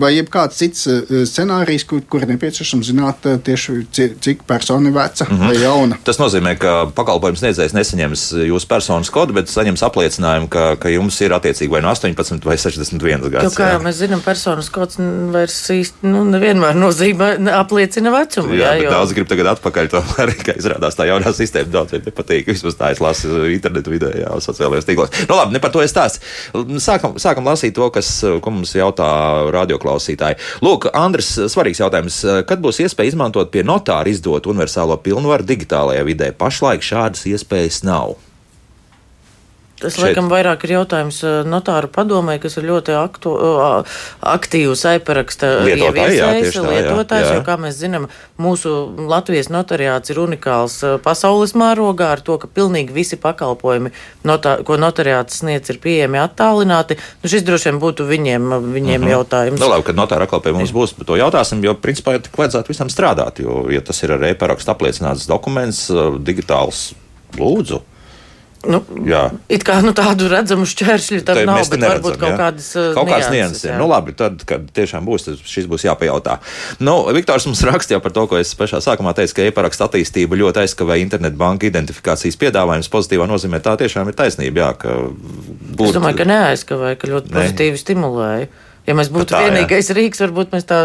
vai jebkāds cits scenārijs, kur, kur nepieciešams zināt tieši cik persona ir veca mm -hmm. vai jauna. Tas nozīmē, ka pakalpojums sniedzējs nesaņems jūsu personas kodu, bet saņems apliecinājumu, ka, ka jums ir attiecīgi vai no 18 vai 61 gadus. Jo, kā jau mēs zinām, personas kods vairs īsti nu, nevienmēr nozīmē, apliecina vecumu. Jā, jā jo... daudz grib tagad atpakaļ. Tomēr, kā izrādās, tā jaunā sistēma daudz nepatīk. Vismaz tā es lasu internetu vidē, jā, sociālajos tīklos. Nu, labi, ne par to es stāstu. Sākam, sākam lasīt to, kas, ko mums jautā radioklausītāji. Lūk, Andris, svarīgs jautājums. Kad būs iespēja izmantot pie notāra izdot universālo pilnvaru digitālajā vidē? Pašlaik šādas iespējas nav. Tas, šeit. laikam, vairāk ir jautājums uh, notāru padomē, kas ir ļoti aktu, aktīvs aiparaksta ieviesējs, lietotājs, jo, kā mēs zinām, mūsu Latvijas notariāts ir unikāls uh, pasaules mērogā ar to, ka pilnīgi visi pakalpojumi, notā, ko notariāts sniedz, ir pieejami attālināti. Nu, šis droši vien būtu viņiem, viņiem mhm. -huh. jautājums. Nu, labi, kad notāra atkal pie mums būs, to jautāsim, jo, principā, tik vajadzētu visam strādāt, jo, ja tas ir ar e-parakstu apliecināts dokuments, digitāls, lūdzu. Nu, jā. it kā nu, tādu redzamu šķēršļu tam nav, bet neredzam, varbūt kaut jā. kādas uh, kaut kādas nianses. Nu, labi, tad, kad tiešām būs, tad šis būs jāpajautā. Nu, Viktors mums rakstīja par to, ko es pašā sākumā teicu, ka e-paraksta attīstība ļoti aizkavē internetu identifikācijas piedāvājums pozitīvā nozīmē. Tā tiešām ir taisnība. Jā, būt... Es domāju, ka neaizkavē, ka ļoti pozitīvi ne. stimulēja. Ja mēs būtu tā, vienīgais jā. rīks, varbūt mēs tā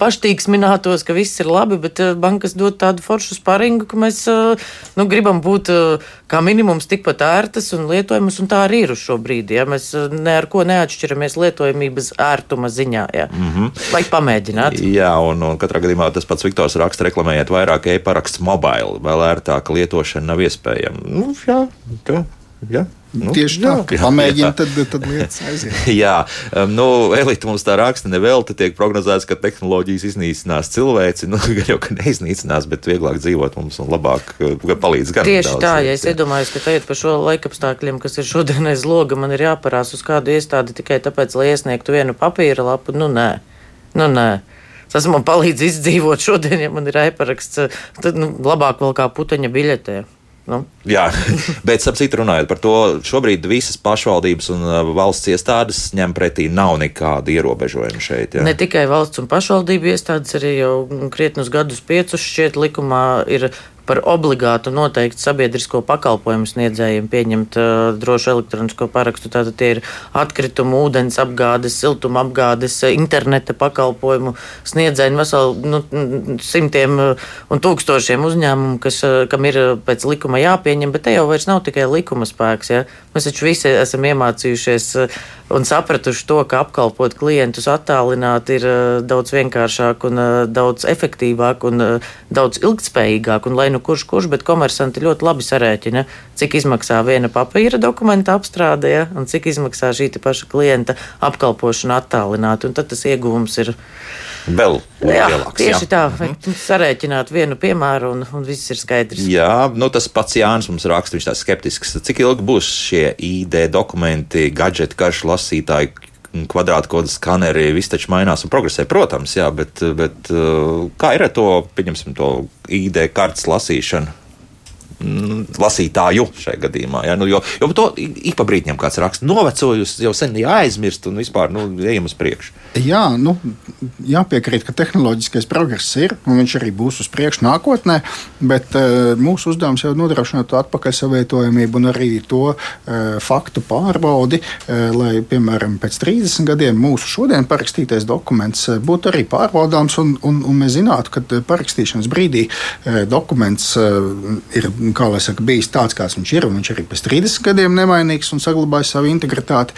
paštīgs minētos, ka viss ir labi, bet eh, bankas dod tādu foršu sparingu, ka mēs eh, nu, gribam būt eh, kā minimums tikpat ērtas un lietojamas, un tā arī ir uz šo brīdi. Ja? Mēs ne ar ko neatšķiramies lietojamības ērtuma ziņā. Ja? Mm -hmm. Vajag pamēģināt. Jā, un, un katrā gadījumā tas pats Viktors raksta, reklamējiet vairāk e-paraksts mobile, vēl ērtāka lietošana nav iespējama. Nu, jā, tā, jā. Nu, Tieši tā, jā, pamēģina, tad, tad lietas aiziet. jā, um, nu, Elīte mums tā raksta, nevelti tiek prognozēts, ka tehnoloģijas iznīcinās cilvēci. Nu, gan jau, ka neiznīcinās, bet vieglāk dzīvot mums un labāk uh, palīdz gan. Tieši tā, ja es iedomājos, ka tagad par šo laikapstākļiem, kas ir šodien aiz loga, man ir jāparās uz kādu iestādi tikai tāpēc, lai iesniegtu vienu papīra lapu, nu nē, nu nē. Tas man palīdz izdzīvot šodien, ja man ir e-paraksts, tad nu, labāk vēl kā puteņa biļetē. Nu. Jā, bet ap citu runājot par to, šobrīd visas pašvaldības un uh, valsts iestādes ņem pretī, nav nekāda ierobežojuma šeit. Jā. Ne tikai valsts un pašvaldību iestādes, arī jau krietnus gadus piecus šķiet likumā ir par obligātu noteikti sabiedrisko pakalpojumu sniedzējiem pieņemt uh, drošu elektronisko parakstu. Tātad tie ir atkritumu, ūdens apgādes, siltuma apgādes, interneta pakalpojumu sniedzēji, veseli nu, simtiem un tūkstošiem uzņēmumu, kas, kam ir pēc likuma jāpieņem, bet te jau vairs nav tikai likuma spēks. Ja? Mēs taču visi esam iemācījušies un sapratuši to, ka apkalpot klientus attālināti ir daudz vienkāršāk un daudz efektīvāk un daudz ilgtspējīgāk. Un, nu kurš kurš, bet komersanti ļoti labi sarēķina, cik izmaksā viena papīra dokumenta apstrāde ja, un cik izmaksā šī paša klienta apkalpošana attālināti. Un tad tas ieguvums ir vēl lielāks. Tieši jā. tā, mhm. sarēķināt vienu piemēru un, un viss ir skaidrs. Jā, nu tas pats Jānis mums raksta, viņš tā skeptisks. Cik ilgi būs šie ID dokumenti, gadgeti, karšu lasītāji, kvadrātkodu skaneri, viss taču mainās un progresē, protams, jā, bet, bet kā ir ar to, pieņemsim, to ID kartes lasīšanu? Lasītāju šajā gadījumā. Ja? Nu, jo, jo to ik pa brīdim kāds raksta, novecojusi, jau sen jāaizmirst un vispār nu, ejam uz priekšu. Jā, nu, jāpiekrīt, ka tehnoloģiskais progress ir un viņš arī būs uz priekšu nākotnē, bet uh, mūsu uzdevums jau nodrošināt to atpakaļsavietojamību un arī to uh, faktu pārbaudi, uh, lai, piemēram, pēc 30 gadiem mūsu šodien parakstītais dokuments būtu arī pārbaudāms un, un, un mēs zinātu, ka parakstīšanas brīdī uh, dokuments uh, ir saka, bijis tāds, kāds viņš ir, un viņš arī pēc 30 gadiem nemainīgs un saglabājis savu integritāti.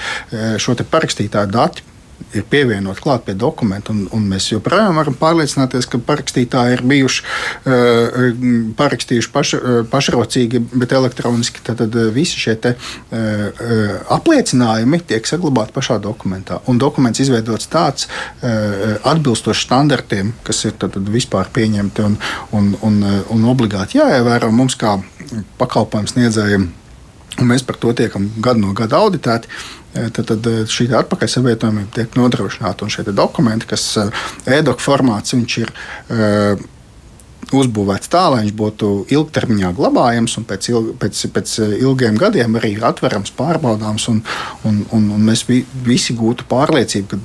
Šo parakstītāju datu ir pievienot klāt pie dokumenta, un, un mēs joprojām varam pārliecināties, ka parakstītāji ir bijuši uh, parakstījuši paš, uh, pašrocīgi, bet elektroniski. Tad, tad visi šie te, uh, apliecinājumi tiek saglabāti pašā dokumentā. Un dokuments izveidots tāds, uh, atbilstošs standartiem, kas ir tad, tad vispār pieņemti un, un, un, un obligāti jāievēro mums kā pakalpojumu sniedzējiem. Un mēs par to tiekam gadu no gada auditēti. Tad, tad šī atpakaļsavietojamība tiek nodrošināta. Un šie dokumenti, kas e-doku formāts, viņš ir uzbūvēts tā, lai viņš būtu ilgtermiņā glabājams un pēc, ilg, pēc, pēc ilgiem gadiem arī atverams, pārbaudāms. Un, un, un, un mēs visi gūtu pārliecību,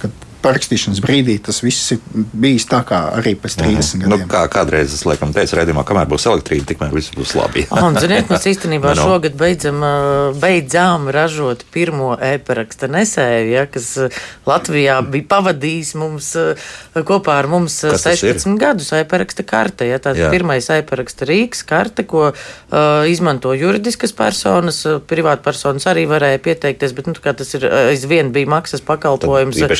ka parakstīšanas brīdī tas viss ir bijis tā kā arī pēc 30 mhm. gadiem. Nu, kā kādreiz es laikam teicu, redzamā, kamēr būs elektrība, tikmēr viss būs labi. Un, ziniet, mēs īstenībā no. Nu, nu. šogad beidzam, beidzām ražot pirmo e-paraksta nesēju, ja, kas Latvijā bija pavadījis mums kopā ar mums kas 16 gadus e-paraksta karte. Ja, tāds Jā. pirmais e-paraksta rīks karte, ko uh, izmanto juridiskas personas, privātpersonas arī varēja pieteikties, bet nu, tas ir aizvien bija maksas pakalpojums. Tad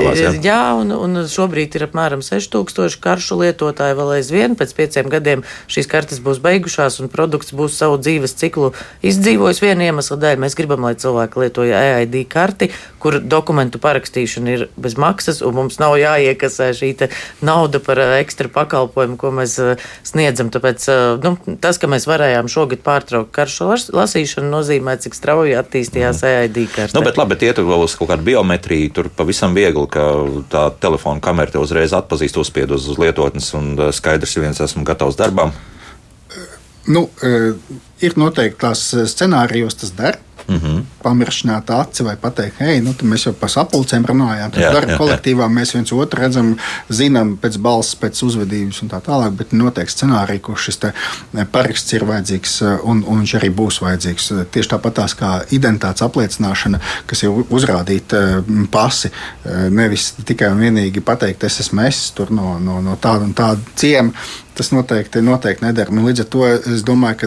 piedalās. Jā, jā un, un šobrīd ir apmēram 6000 karšu lietotāji vēl aizvien. Pēc pieciem gadiem šīs kartes būs beigušās un produkts būs savu dzīves ciklu izdzīvojis viena iemesla dēļ. Mēs gribam, lai cilvēki lietoja EID karti, kur dokumentu parakstīšana ir bez maksas, un mums nav jāiekasē šī nauda par eh, ekstra pakalpojumu, ko mēs eh, sniedzam. Tāpēc eh, nu, tas, ka mēs varējām šogad pārtraukt karšu lasīšanu, nozīmē, cik strauji attīstījās. EID karte. Nu, bet labi, bet iet uz kaut kādu biometriju, tur pavisam viegli ka tā telefona kamera te uzreiz atpazīst, uzspied uz, lietotnes, un uh, skaidrs, ka viens esmu gatavs darbam. Nu, uh, ir noteikti tās uh, scenārijos tas dara. Mm -hmm. Pamiršķināt aci vai pateikt, hei, nu, mēs jau par sapulcēm runājām. Tad darba kolektīvā jā. mēs viens otru redzam, zinām pēc balss, pēc uzvedības un tā tālāk. Bet noteikti scenārija, kur šis eh, paraksts ir vajadzīgs eh, un, un viņš arī būs vajadzīgs. Tieši tāpat tās kā identitātes apliecināšana, kas ir uzrādīta eh, pasi, nevis tikai un vienīgi pateikt, es esmu es tur no, no, no tāda un tāda ciema tas noteikti, noteikti nedara. Nu, līdz ar to es domāju, ka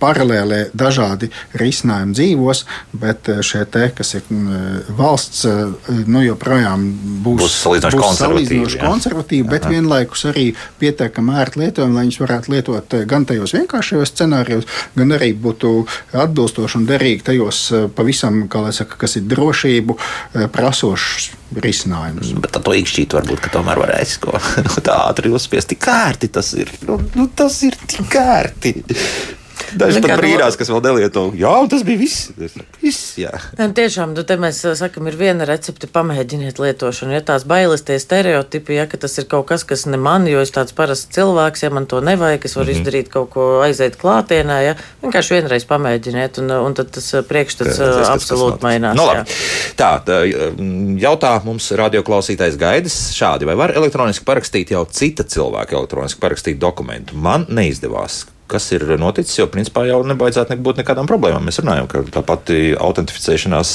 eh, paralēli dažādi risinājumi dzīvos, bet eh, šie te, kas ir mm, valsts, eh, nu, joprojām būs, būs salīdzinoši konservatīvi, konservatīvi bet jā. vienlaikus arī pietiekami ērti lietojami, lai viņus varētu lietot gan tajos vienkāršajos scenārijos, gan arī būtu atbilstoši un derīgi tajos pavisam, kā lai saka, kas ir drošību prasošs risinājums. Bet to īkšķīt varbūt, ka tomēr varēs ko tā ātri uzspiest. Tik kārti tas ir. Nu, nu, tas ir tik kārti. Daži pat brīnās, kas vēl nelieto. Jā, tas bija viss. viss jā. Jā, tiešām, nu, te mēs sakam, ir viena recepte, pamēģiniet lietošanu. Ja tās bailes, tie stereotipi, ja tas ir kaut kas, kas ne man, jo es tāds parasts cilvēks, ja man to nevajag, es varu mm -hmm. izdarīt kaut ko aiziet klātienē, ja vienkārši vienreiz pamēģiniet, un, un tad tas priekšstats tas, absolūti mainās. No, nu, labi. tā, tā, jautā mums radioklausītājs gaidas šādi, vai var elektroniski parakstīt jau cita cilvēka elektroniski parakstīt dokumentu? Man neizdevās kas ir noticis, jo principā jau nebaidzētu būt nekādām problēmām. Mēs runājam, ka tā pati autentificēšanās.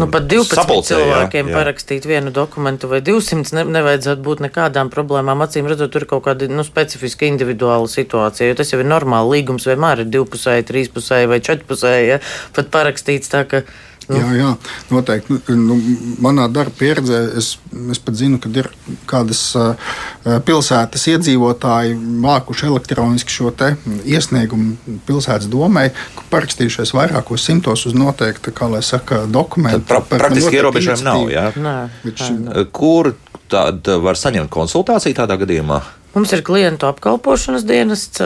Nu, pat 12 sapulcē, cilvēkiem jā, jā. parakstīt vienu dokumentu vai 200 ne, nevajadzētu būt nekādām problēmām. Acīm redzot, tur ir kaut kāda nu, specifiska individuāla situācija, jo tas jau ir normāli. Līgums vienmēr ir divpusēji, trīspusēji vai četrpusēji, ja pat parakstīts tā, ka Nu. Jā, jā, noteikti. Nu, manā darba pieredzē es, es pat zinu, ka ir kādas pilsētas iedzīvotāji mākuši elektroniski šo iesniegumu pilsētas domai, parakstījušies vairākos simtos uz noteikta, kā lai saka, dokumentu. Pra, praktiski ierobežojumi nav. Jā? Nē, Viņš. Kur tad var saņemt konsultāciju tādā gadījumā? Mums ir klientu apkalpošanas dienests,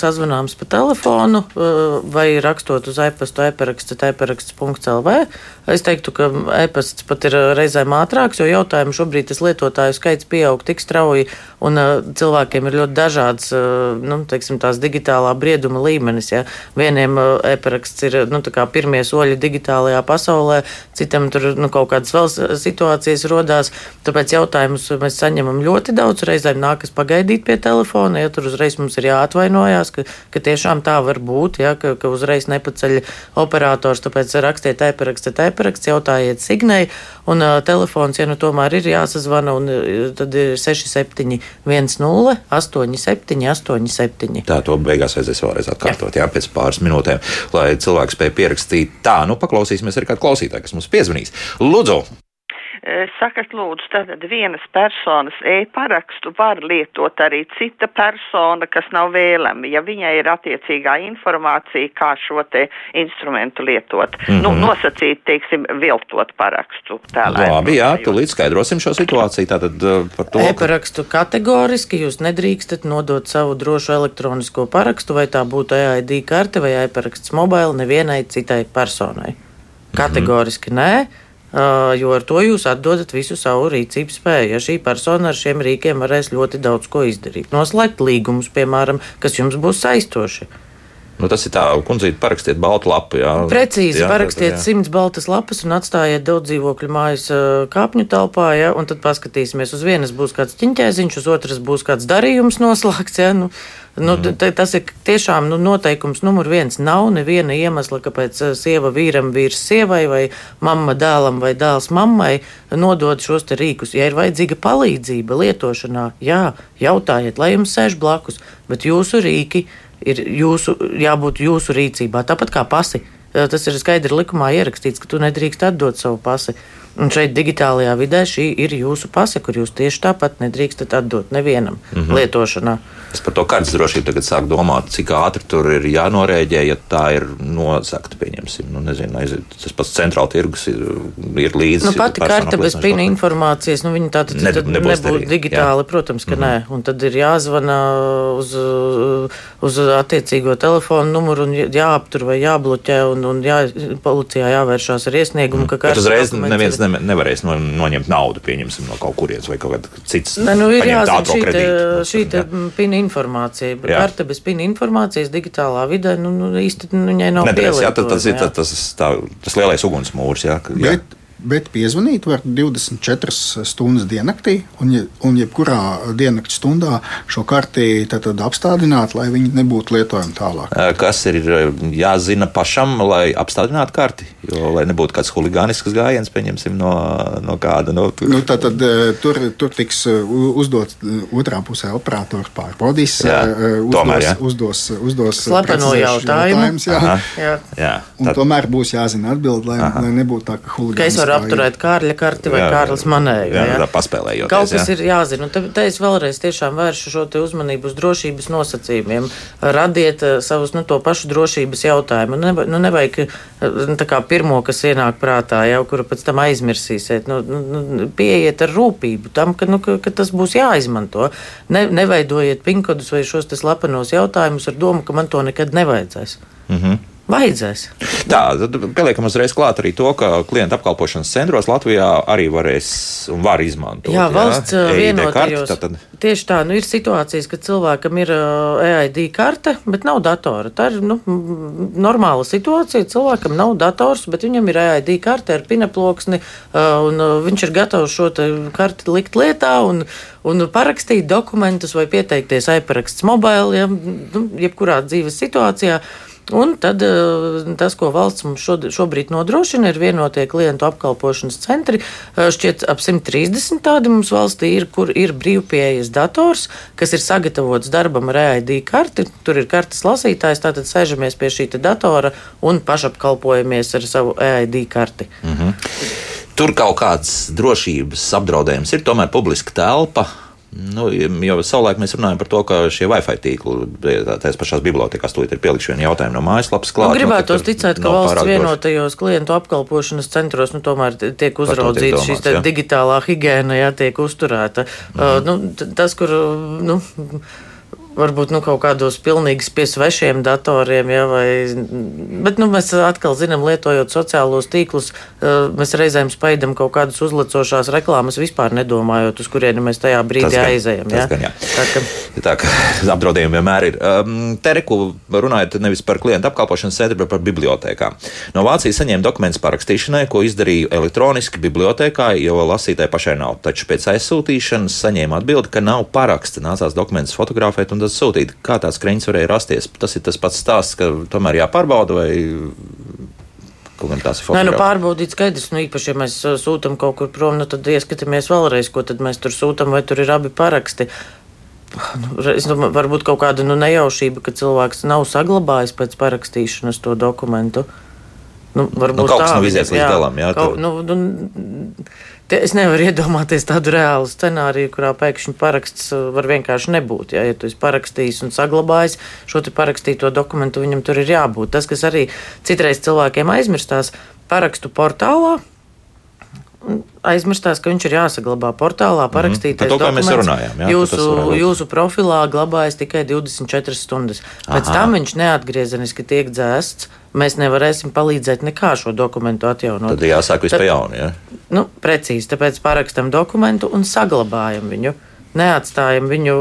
sazvanāms pa telefonu vai rakstot uz e-pastu e-paraksts, e-paraksts.lv. Es teiktu, ka e-pasts pat ir reizēm ātrāks, jo jautājumu šobrīd tas lietotāju skaits pieaug tik strauji un cilvēkiem ir ļoti dažāds, nu, teiksim, tās digitālā brieduma līmenis. Ja. Vieniem e-paraksts ir, nu, pirmie soļi digitālajā pasaulē, citam tur, nu, kaut kādas vēl situācijas rodās, tāpēc jautājumus mēs saņemam ļoti daudz, reizēm nākas pagaidīt pie telefona, ja tur uzreiz mums ir jāatvainojās, ka, ka tiešām tā var būt, ja, ka, ka uzreiz nepaceļ operators, tāpēc rakstiet e-parakstiet e-paraksts, jautājiet signēju, un uh, telefons, ja nu tomēr ir jāsazvana, un tad ir 6710 87 87. Tā to beigās vajadzēs vēlreiz atkārtot, jā, jā pēc pāris minūtēm, lai cilvēks spēj pierakstīt. Tā, nu paklausīsimies arī kādu klausītāju, kas mums piezvanīs. Lūdzu! Sakat, lūdzu, tad vienas personas e-parakstu var lietot arī cita persona, kas nav vēlama, ja viņai ir attiecīgā informācija, kā šo te instrumentu lietot. Mm -hmm. Nu, nosacīt, teiksim, viltot parakstu. Labi, jā, tu līdz skaidrosim šo situāciju. Tātad par to. E-parakstu kategoriski jūs nedrīkstat nodot savu drošu elektronisko parakstu, vai tā būtu EID karte vai e-paraksts mobile nevienai citai personai. Kategoriski mm -hmm. nē. Jo ar to jūs atdodat visu savu rīcības spēju. Ja šī persona ar šiem rīkiem varēs ļoti daudz ko izdarīt, noslēgt līgumus, piemēram, kas jums būs saistoši. Nu, tas ir tā, kundzīte, parakstiet baltu lapu. Jā. Precīzi, jā, parakstiet simts baltas lapas un atstājiet daudz dzīvokļu mājas kāpņu telpā, ja, un tad paskatīsimies. Uz vienas būs kāds ķiņķēziņš, uz otras būs kāds darījums noslēgts. Ja, nu, Nu, mm. Tas ir tiešām nu, noteikums numur viens. Nav neviena iemesla, kāpēc sieva vīram, vīrs sievai, vai mamma dēlam, vai dēls mammai nodod šos rīkus. Ja ir vajadzīga palīdzība lietošanā, jā, jautājiet, lai jums sēž blakus, bet jūsu rīki ir jūsu, jābūt jūsu rīcībā. Tāpat kā pasi. Tas ir skaidri likumā ierakstīts, ka tu nedrīkst atdot savu pasi. Un šeit, digitālajā vidē, šī ir jūsu pase, kur jūs tieši tāpat nedrīkstat atdot nevienam mm -hmm. lietošanā. Es par to kartes drošību tagad sāku domāt, cik ātri tur ir jānorēģē, ja tā ir nozagta. Pieņemsim, nu, nezinu, aiziet, tas pats centrāla tirgus ir, ir līdzi. Nu, pati karte bez pina informācijas, nu, viņa tā tad, ne, tad nebūs, nebūs digitāli, jā. protams, ka mm -hmm. nē. Un tad ir jāzvana uz, uz attiecīgo telefonu numuru un jāaptur vai jābloķē un, un jā, policijā jāvēršās ar iesniegumu, mm. ka kartes neviens ne, nevarēs no, noņemt naudu, pieņemsim, no kaut kurienes vai kaut kāda cits. Ne, nu, ir jāzina šī, te, šī te pina informācija. Jā. Karte bez pina informācijas digitālā vidē, nu, nu īsti nu, viņai nav. Nedēļas, jā, tas, tas ir tas, tas, tā, tas lielais ugunsmūrs. Jā, jā. Bet, Bet piezvanīt var 24 stundas diennaktī, un, je, un jebkurā diennakts stundā šo karti apstādināt, lai viņi nebūtu lietojami tālāk. Kas ir jāzina pašam, lai apstādinātu karti? Jo, lai nebūtu kāds huligānisks gājiens, pieņemsim, no, no kāda. No, tur. Nu, tad, tad, tur, tur tiks uzdots otrā pusē operators pārbaudīs, jā, uzdos, tomēr, jā. uzdos, uzdos slepeno jautājumu. Jā. Aha, jā. Jā. Un tad, tomēr būs jāzina atbild, lai, Aha. lai nebūtu tā, ka huligānisks apturēt Kārļa karti vai Kārlis manēju. Jā, jā, jā. paspēlējot. Kaut kas jā. ir jāzina. Un te, te es vēlreiz tiešām vēršu šo uzmanību uz drošības nosacījumiem. Radiet uh, savus nu, to pašu drošības jautājumu. Nu, ne, nu, nevajag eh, tā kā pirmo, kas ienāk prātā, jau kuru pēc tam aizmirsīsiet. Nu, nu, nu, pieiet ar rūpību tam, ka, nu, ka, ka tas būs jāizmanto. Ne, neveidojiet pinkodus vai šos slepenos jautājumus ar domu, ka man to nekad nevajadzēs. Mm -hmm. Vajadzēs. Tā, tad pieliekam uzreiz klāt arī to, ka klienta apkalpošanas centros Latvijā arī varēs un var izmantot. Jā, valsts jā, vienotajos. Tad... Tieši tā, nu ir situācijas, kad cilvēkam ir EID karte, bet nav datora. Tā ir nu, normāla situācija. Cilvēkam nav dators, bet viņam ir EID karte ar pinaploksni, un viņš ir gatavs šo karti likt lietā un, un parakstīt dokumentus vai pieteikties e-paraksts mobili, ja, nu, jebkurā dzīves situācijā. Un tad eh, tas, ko valsts mums šobrīd nodrošina, ir vienotie klientu apkalpošanas centri. Eh, šķiet, ap 130 tādi mums valstī ir, kur ir brīvpieejas dators, kas ir sagatavots darbam ar EID karti. Tur ir kartes lasītājs, tātad sēžamies pie šī datora un pašapkalpojamies ar savu EID karti. -hmm. Tur kaut kāds drošības apdraudējums ir tomēr publiska telpa Nu, jau savulaik mēs runājam par to, ka šie Wi-Fi tīkli tās pašās bibliotekās tūlīt ir pielikšu vienu jautājumu no mājaslapas klāt. Nu, gribētu nu, ticēt, ka valsts vienotajos klientu apkalpošanas centros nu, tomēr tiek uzraudzīta šīs digitālā higiēna, jā, tiek uzturēta. Mm -hmm. uh, nu, tas, kur. Nu, varbūt nu, kaut kādos pilnīgi pie svešiem datoriem, ja, vai, bet nu, mēs atkal zinām, lietojot sociālos tīklus, eh, mēs reizēm spaidam kaut kādas uzlecošās reklāmas, vispār nedomājot, uz kurieni mēs tajā brīdī gan, aizējam. Ja. Gan, tā, ka... tā kā apdraudējumi vienmēr ir. Um, Tereku runājot nevis par klientu apkalpošanas centru, bet par bibliotekām. No Vācijas saņēma dokumentus parakstīšanai, ko izdarīju elektroniski bibliotekā, jo lasītāji pašai nav. Taču pēc aizsūtīšanas saņēma atbildi, ka nav paraksta. Nācās dokumentus fotografēt un tas sūtīt. Kā tāds kreņķis varēja rasties? Tas ir tas pats stāsts, ka tomēr jāpārbauda vai Nē, nu pārbaudīt skaidrs, nu īpaši, ja mēs uh, sūtām kaut kur prom, nu tad ieskatāmies vēlreiz, ko tad mēs tur sūtām, vai tur ir abi paraksti. Nu, es domāju, varbūt kaut kāda nu, nejaušība, ka cilvēks nav saglabājis pēc parakstīšanas to dokumentu. Nu, varbūt nu, kaut kas nav izies līdz galam, jā. Kaut, nu, nu, es nevaru iedomāties tādu reālu scenāriju, kurā pēkšņi paraksts uh, var vienkārši nebūt. Ja, ja tu esi parakstījis un saglabājis šo parakstīto dokumentu, viņam tur ir jābūt. Tas, kas arī citreiz cilvēkiem aizmirstās, parakstu portālā aizmirstās, ka viņš ir jāsaglabā portālā, parakstītais mm, dokuments. Mēs runājām, jā, jūsu, jūsu profilā glabājas tikai 24 stundas. Pēc Aha. tam viņš neatgriezeniski tiek dzēsts. Mēs nevarēsim palīdzēt nekā šo dokumentu atjaunot. Tad jāsāk vispār jaunu. Ja? Nu, precīzi, tāpēc parakstam dokumentu un saglabājam viņu. Neatstājam viņu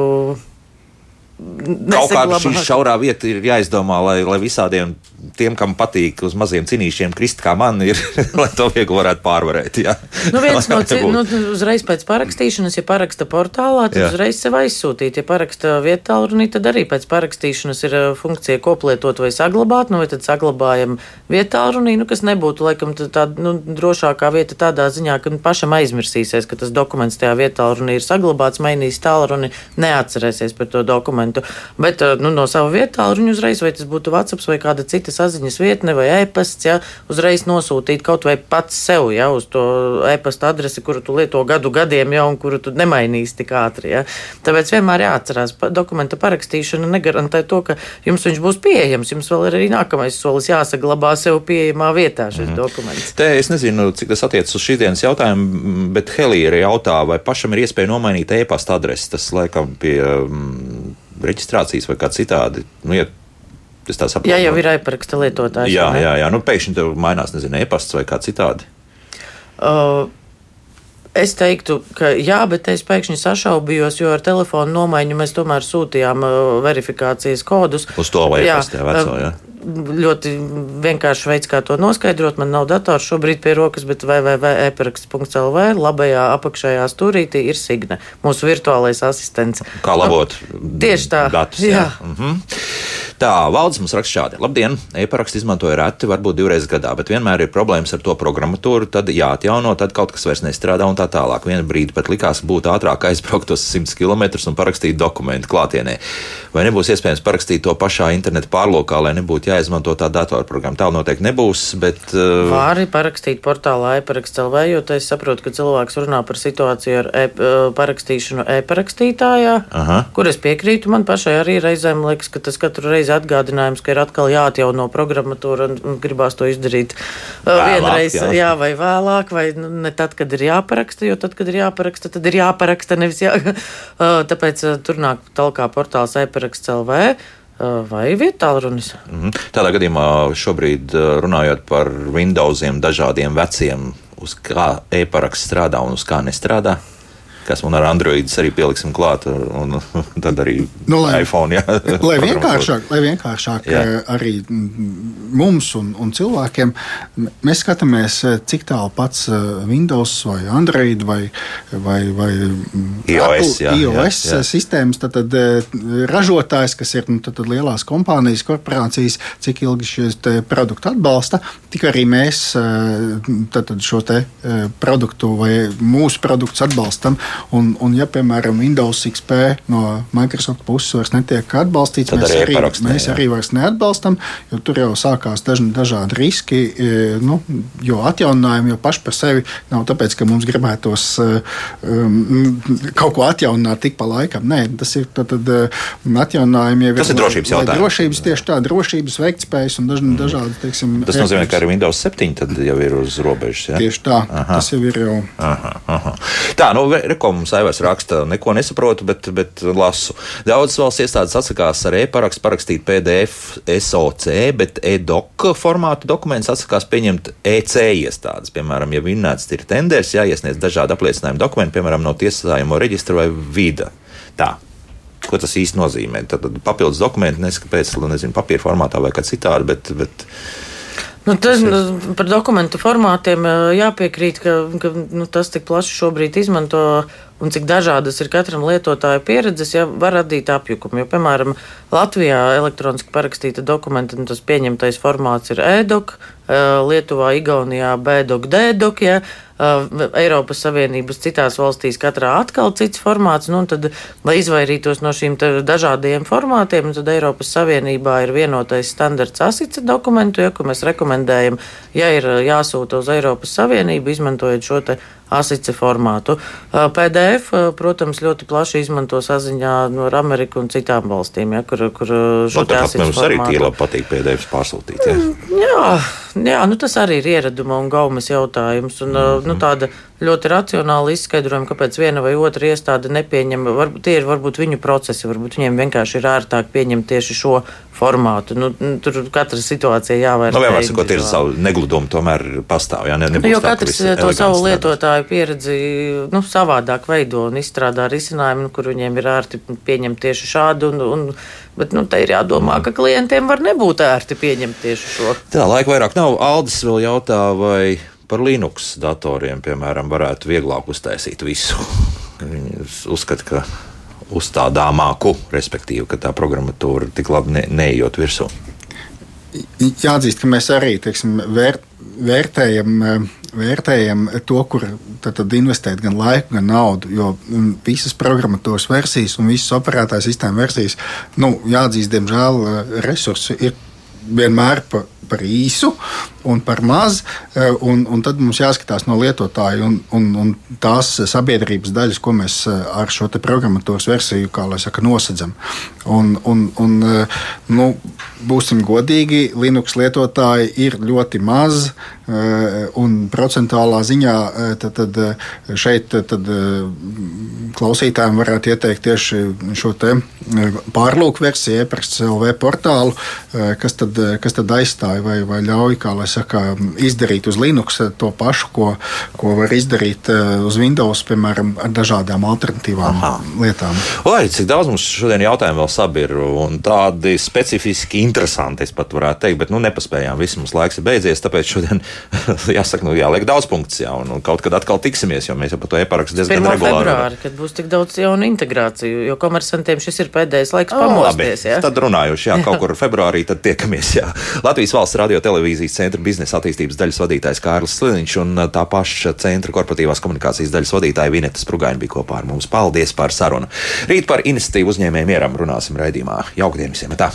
Kaut kāda šī šaurā vieta ir jāizdomā, lai, lai visādiem tiem, kam patīk uz maziem cinīšiem krist, kā man ir, lai to viegli varētu pārvarēt. Jā. Nu, viens no citiem, nu, uzreiz pēc parakstīšanas, ja paraksta portālā, tad jā. uzreiz sev aizsūtīt. Ja paraksta vietā, runī, tad arī pēc parakstīšanas ir uh, funkcija koplietot vai saglabāt, nu, vai tad saglabājam vietā, runī, nu, kas nebūtu, laikam, tā nu, drošākā vieta tādā ziņā, ka pašam aizmirsīsies, ka tas dokuments tajā vietā, runī, ir saglabāts, mainīs tālruni, neatcerēsies par to dokumentu. Bet uh, nu, no sava vietā, runī uzreiz, vai tas būtu WhatsApp vai kāda cita saziņas vietne vai e-pasts, ja uzreiz nosūtīt kaut vai pats sev, ja uz to e-pasta adresi, kuru tu lieto gadu gadiem, ja un kuru tu nemainīsi tik ātri. Ja. Tāpēc vienmēr jāatcerās, ka dokumenta parakstīšana negarantē to, ka jums viņš būs pieejams. Jums vēl ir arī nākamais solis jāsaglabā sev pieejamā vietā šis mm. dokuments. Te es nezinu, cik tas attiecas uz šīs dienas jautājumu, bet Helīra jautā, vai pašam ir iespēja nomainīt e-pasta adresi. Tas laikam pie um, reģistrācijas vai kā citādi. Nu, ja Es tā saprotu. Jā, jau ir aizparaksta lietotājs. Jā, jā, jā. Nu, pēkšņi tev mainās, nezinu, e-pasts vai kā citādi. Uh, Es teiktu, ka jā, bet es pēkšņi sašaubījos, jo ar telefonu nomaiņu mēs tomēr sūtījām uh, verifikācijas kodus. Uz to vai jā, veco, uh, jā. Ļoti vienkārši veids, kā to noskaidrot. Man nav dators šobrīd pie rokas, bet www.eparaksts.lv labajā apakšējā stūrītī ir Signe, mūsu virtuālais asistents. Kā labot? Tieši tā. Datus, jā. jā. Mhm. Tā, valdes mums raksta šādi. Labdien! E-parakstu izmantoju reti, varbūt divreiz gadā, bet vienmēr ir problēmas ar to programmatūru. Tad jāatjauno, tad kaut kas vairs nestrādā un tā tālāk. Vienu brīdi pat likās būt ātrāk aizbraukt uz 100 km un parakstīt dokumentu klātienē. Vai nebūs iespējams parakstīt to pašā interneta pārlokā, lai nebūtu jāizmanto tā datorprogramma? Tā noteikti nebūs, bet. Uh... Vari parakstīt portālā e-paraksts LV, jo es saprotu, ka cilvēks runā par situāciju ar e parakstīšanu e-parakstītājā, Aha. kur es piekrītu. Man pašai arī reizēm liekas, ka tas katru reizi atgādinājums, ka ir atkal jāatjauno programmatūra un, un gribās to izdarīt uh, vēlāk, vienreiz, jā. jā, vai vēlāk, vai nu, ne tad, kad ir jāparaksta, jo tad, kad ir jāparaksta, tad ir jāparaksta nevis jā. Uh, tāpēc uh, tur nāk talkā portāls e-paraksts LV vai vietālrunis. Mm -hmm. Tādā gadījumā šobrīd runājot par Windowsiem, dažādiem veciem, uz kā e-paraksts strādā un uz kā nestrādā kas man ar Android arī pieliksim klāt, un, un tad arī nu, lai, iPhone. Jā, lai vienkāršāk, lai vienkāršāk jā. Eh, arī mums un, un cilvēkiem, mēs skatāmies, eh, cik tālu pats Windows vai Android vai, vai, vai iOS, Apple, jā, iOS jā, jā. sistēmas, tad, tad ražotājs, kas ir nu, tad, tad lielās kompānijas, korporācijas, cik ilgi šis produktu atbalsta, tik arī mēs tad, tad šo produktu vai mūsu produktus atbalstam Un, un ja, piemēram, Windows XP no Microsoft puses vairs netiek atbalstīts, Tad mēs arī arī, mēs arī vairs neatbalstam, jo tur jau sākās dažni, dažādi riski. e, Nu, jo atjauninājumi jau paši par sevi nav tāpēc, ka mums gribētos um, kaut ko atjaunināt tik pa laikam. Nē, tas ir tad, tad, e, atjauninājumi jau Tas ir drošības jautājums. Drošības tieši tā, drošības, veiktspējas un dažni, dažādi. Teiksim, Tas nozīmē, ka arī Windows 7 tad jau ir uz robežas. Ja? Tieši tā, aha. tas jau ir jau. Aha, aha. Tā, nu, reko mums Aivars raksta, neko nesaprotu, bet, bet lasu. Daudzas valsts iestādes atsakās ar e-parakstu parakstīt PDF, SOC, bet e-doc formātu dokumentus atsakās pieņemt EC iestādes. Piemēram, ja vinnēts ir tenders, jāiesniedz dažādi apliecinājumi dokumenti, piemēram, no tiesājuma reģistra vai vida. Tā. Ko tas īsti nozīmē? Tad papildus dokumenti, nezinu, kāpēc, nezinu, papīra formātā vai kā citādi, bet, bet Nu, tas, nu, par dokumentu formātiem jāpiekrīt, ka, ka nu, tas tik plaši šobrīd izmanto un cik dažādas ir katram lietotājam pieredzes, ja var radīt apjukumu. Jo, piemēram, Latvijā elektroniski parakstīta dokumenta, nu, tas pieņemtais formāts ir e-dok, Lietuvā, Igaunijā b-dok, d-dok, ja, eh, Eiropas Savienības citās valstīs katrā atkal cits formāts, nu, tad, lai izvairītos no šīm dažādiem formātiem, tad Eiropas Savienībā ir vienotais standarts asica dokumentu, ja, ko mēs rekomendējam, ja ir eh, jāsūta uz Eiropas Savienību, izmantojot šo asice formātu. PDF, protams, ļoti plaši izmanto saziņā no Amerikas un citām valstīm, ja, kur, kur šo te tāpat asice mums arī formātu- tīri labi patīk PDF pārsūtīt. Ja? Jā, jā nu tas arī ir ieraduma un gaumas jautājums. Un, mm -hmm. nu, tāda ļoti racionāla izskaidrojuma, kāpēc viena vai otra iestāde nepieņem. Varbūt tie ir varbūt viņu procesi, varbūt viņiem vienkārši ir ērtāk pieņemt tieši šo formātu. Nu, tur katra situācija jāvērtē. Nu, vienmēr sakot, ir savu negludumu, tomēr pastāv. Jā, ne, jo tā, ka katrs eh, to savu lietotāju pieredzi nu, savādāk veido un izstrādā risinājumu, nu, kur viņiem ir ērti pieņemt tieši šādu. Un, un, bet nu, te ir jādomā, ka klientiem var nebūt ērti pieņemt tieši šo. Tā laika vairāk nav. Aldis vēl jautā, vai par Linux datoriem, piemēram, varētu vieglāk uztaisīt visu. Viņi uzskata, ka uzstādāmāku, respektīvi, ka tā programmatūra tik labi ne, neejot virsū. Jāatzīst, ka mēs arī teiksim, vēr, vērtējam, eh, vērtējam to, kur tad, tad investēt gan laiku, gan naudu. Jo mm, visas programmatūras versijas un visas operētājas sistēma versijas, nu, jāatzīst, diemžēl eh, resursi ir vienmēr pa, par īsu un par maz. eh, Un, un tad mums jāskatās no lietotāja un, un, un tās sabiedrības daļas, ko mēs eh, ar šo programmatūras versiju saka, nosedzam. Un, un, un, eh, nu, būsim godīgi, Linux lietotāji ir ļoti maz. Un procentuālā ziņā tad, tad šeit tad, klausītājiem varētu ieteikt tieši šo pārlūku versiju, e-pasta LV portālu, kas tad, kas tad aizstāja vai, vai ļauj, kā lai saka, izdarīt uz Linux to pašu, ko, ko var izdarīt eh, uz Windows, piemēram, ar dažādām alternatīvām Aha. lietām. Oi, cik daudz mums šodien jautājumu vēl sabir, un tādi specifiski interesanti, es pat varētu teikt, bet nu nepaspējām. Viss mums laiks ir beidzies, tāpēc šodien jāsaka, nu jāliek daudz punktus, jā, un, un kaut kad atkal tiksimies, jo mēs jau par to e-parakstu diezgan 1. regulāri. februāri, kad būs tik daudz jaunu integrāciju, jo komersantiem šis ir pēdējais laiks O, pamosties. Ja? Tad runājuši, jā, kaut kur februārī tad tiekamies. Jā. Latvijas valsts radio televīzijas centra biznesa attīstības daļas vadītājs Kārlis Sliniņš un tā paša centra korporatīvās komunikācijas daļas vadītāja Vineta Sprugaina bija kopā ar mums. Paldies par sarunu. Rīt par iniciatīvu uzņēmējiem ieram runāsim raidījumā. Jaukdien visiem! Tā.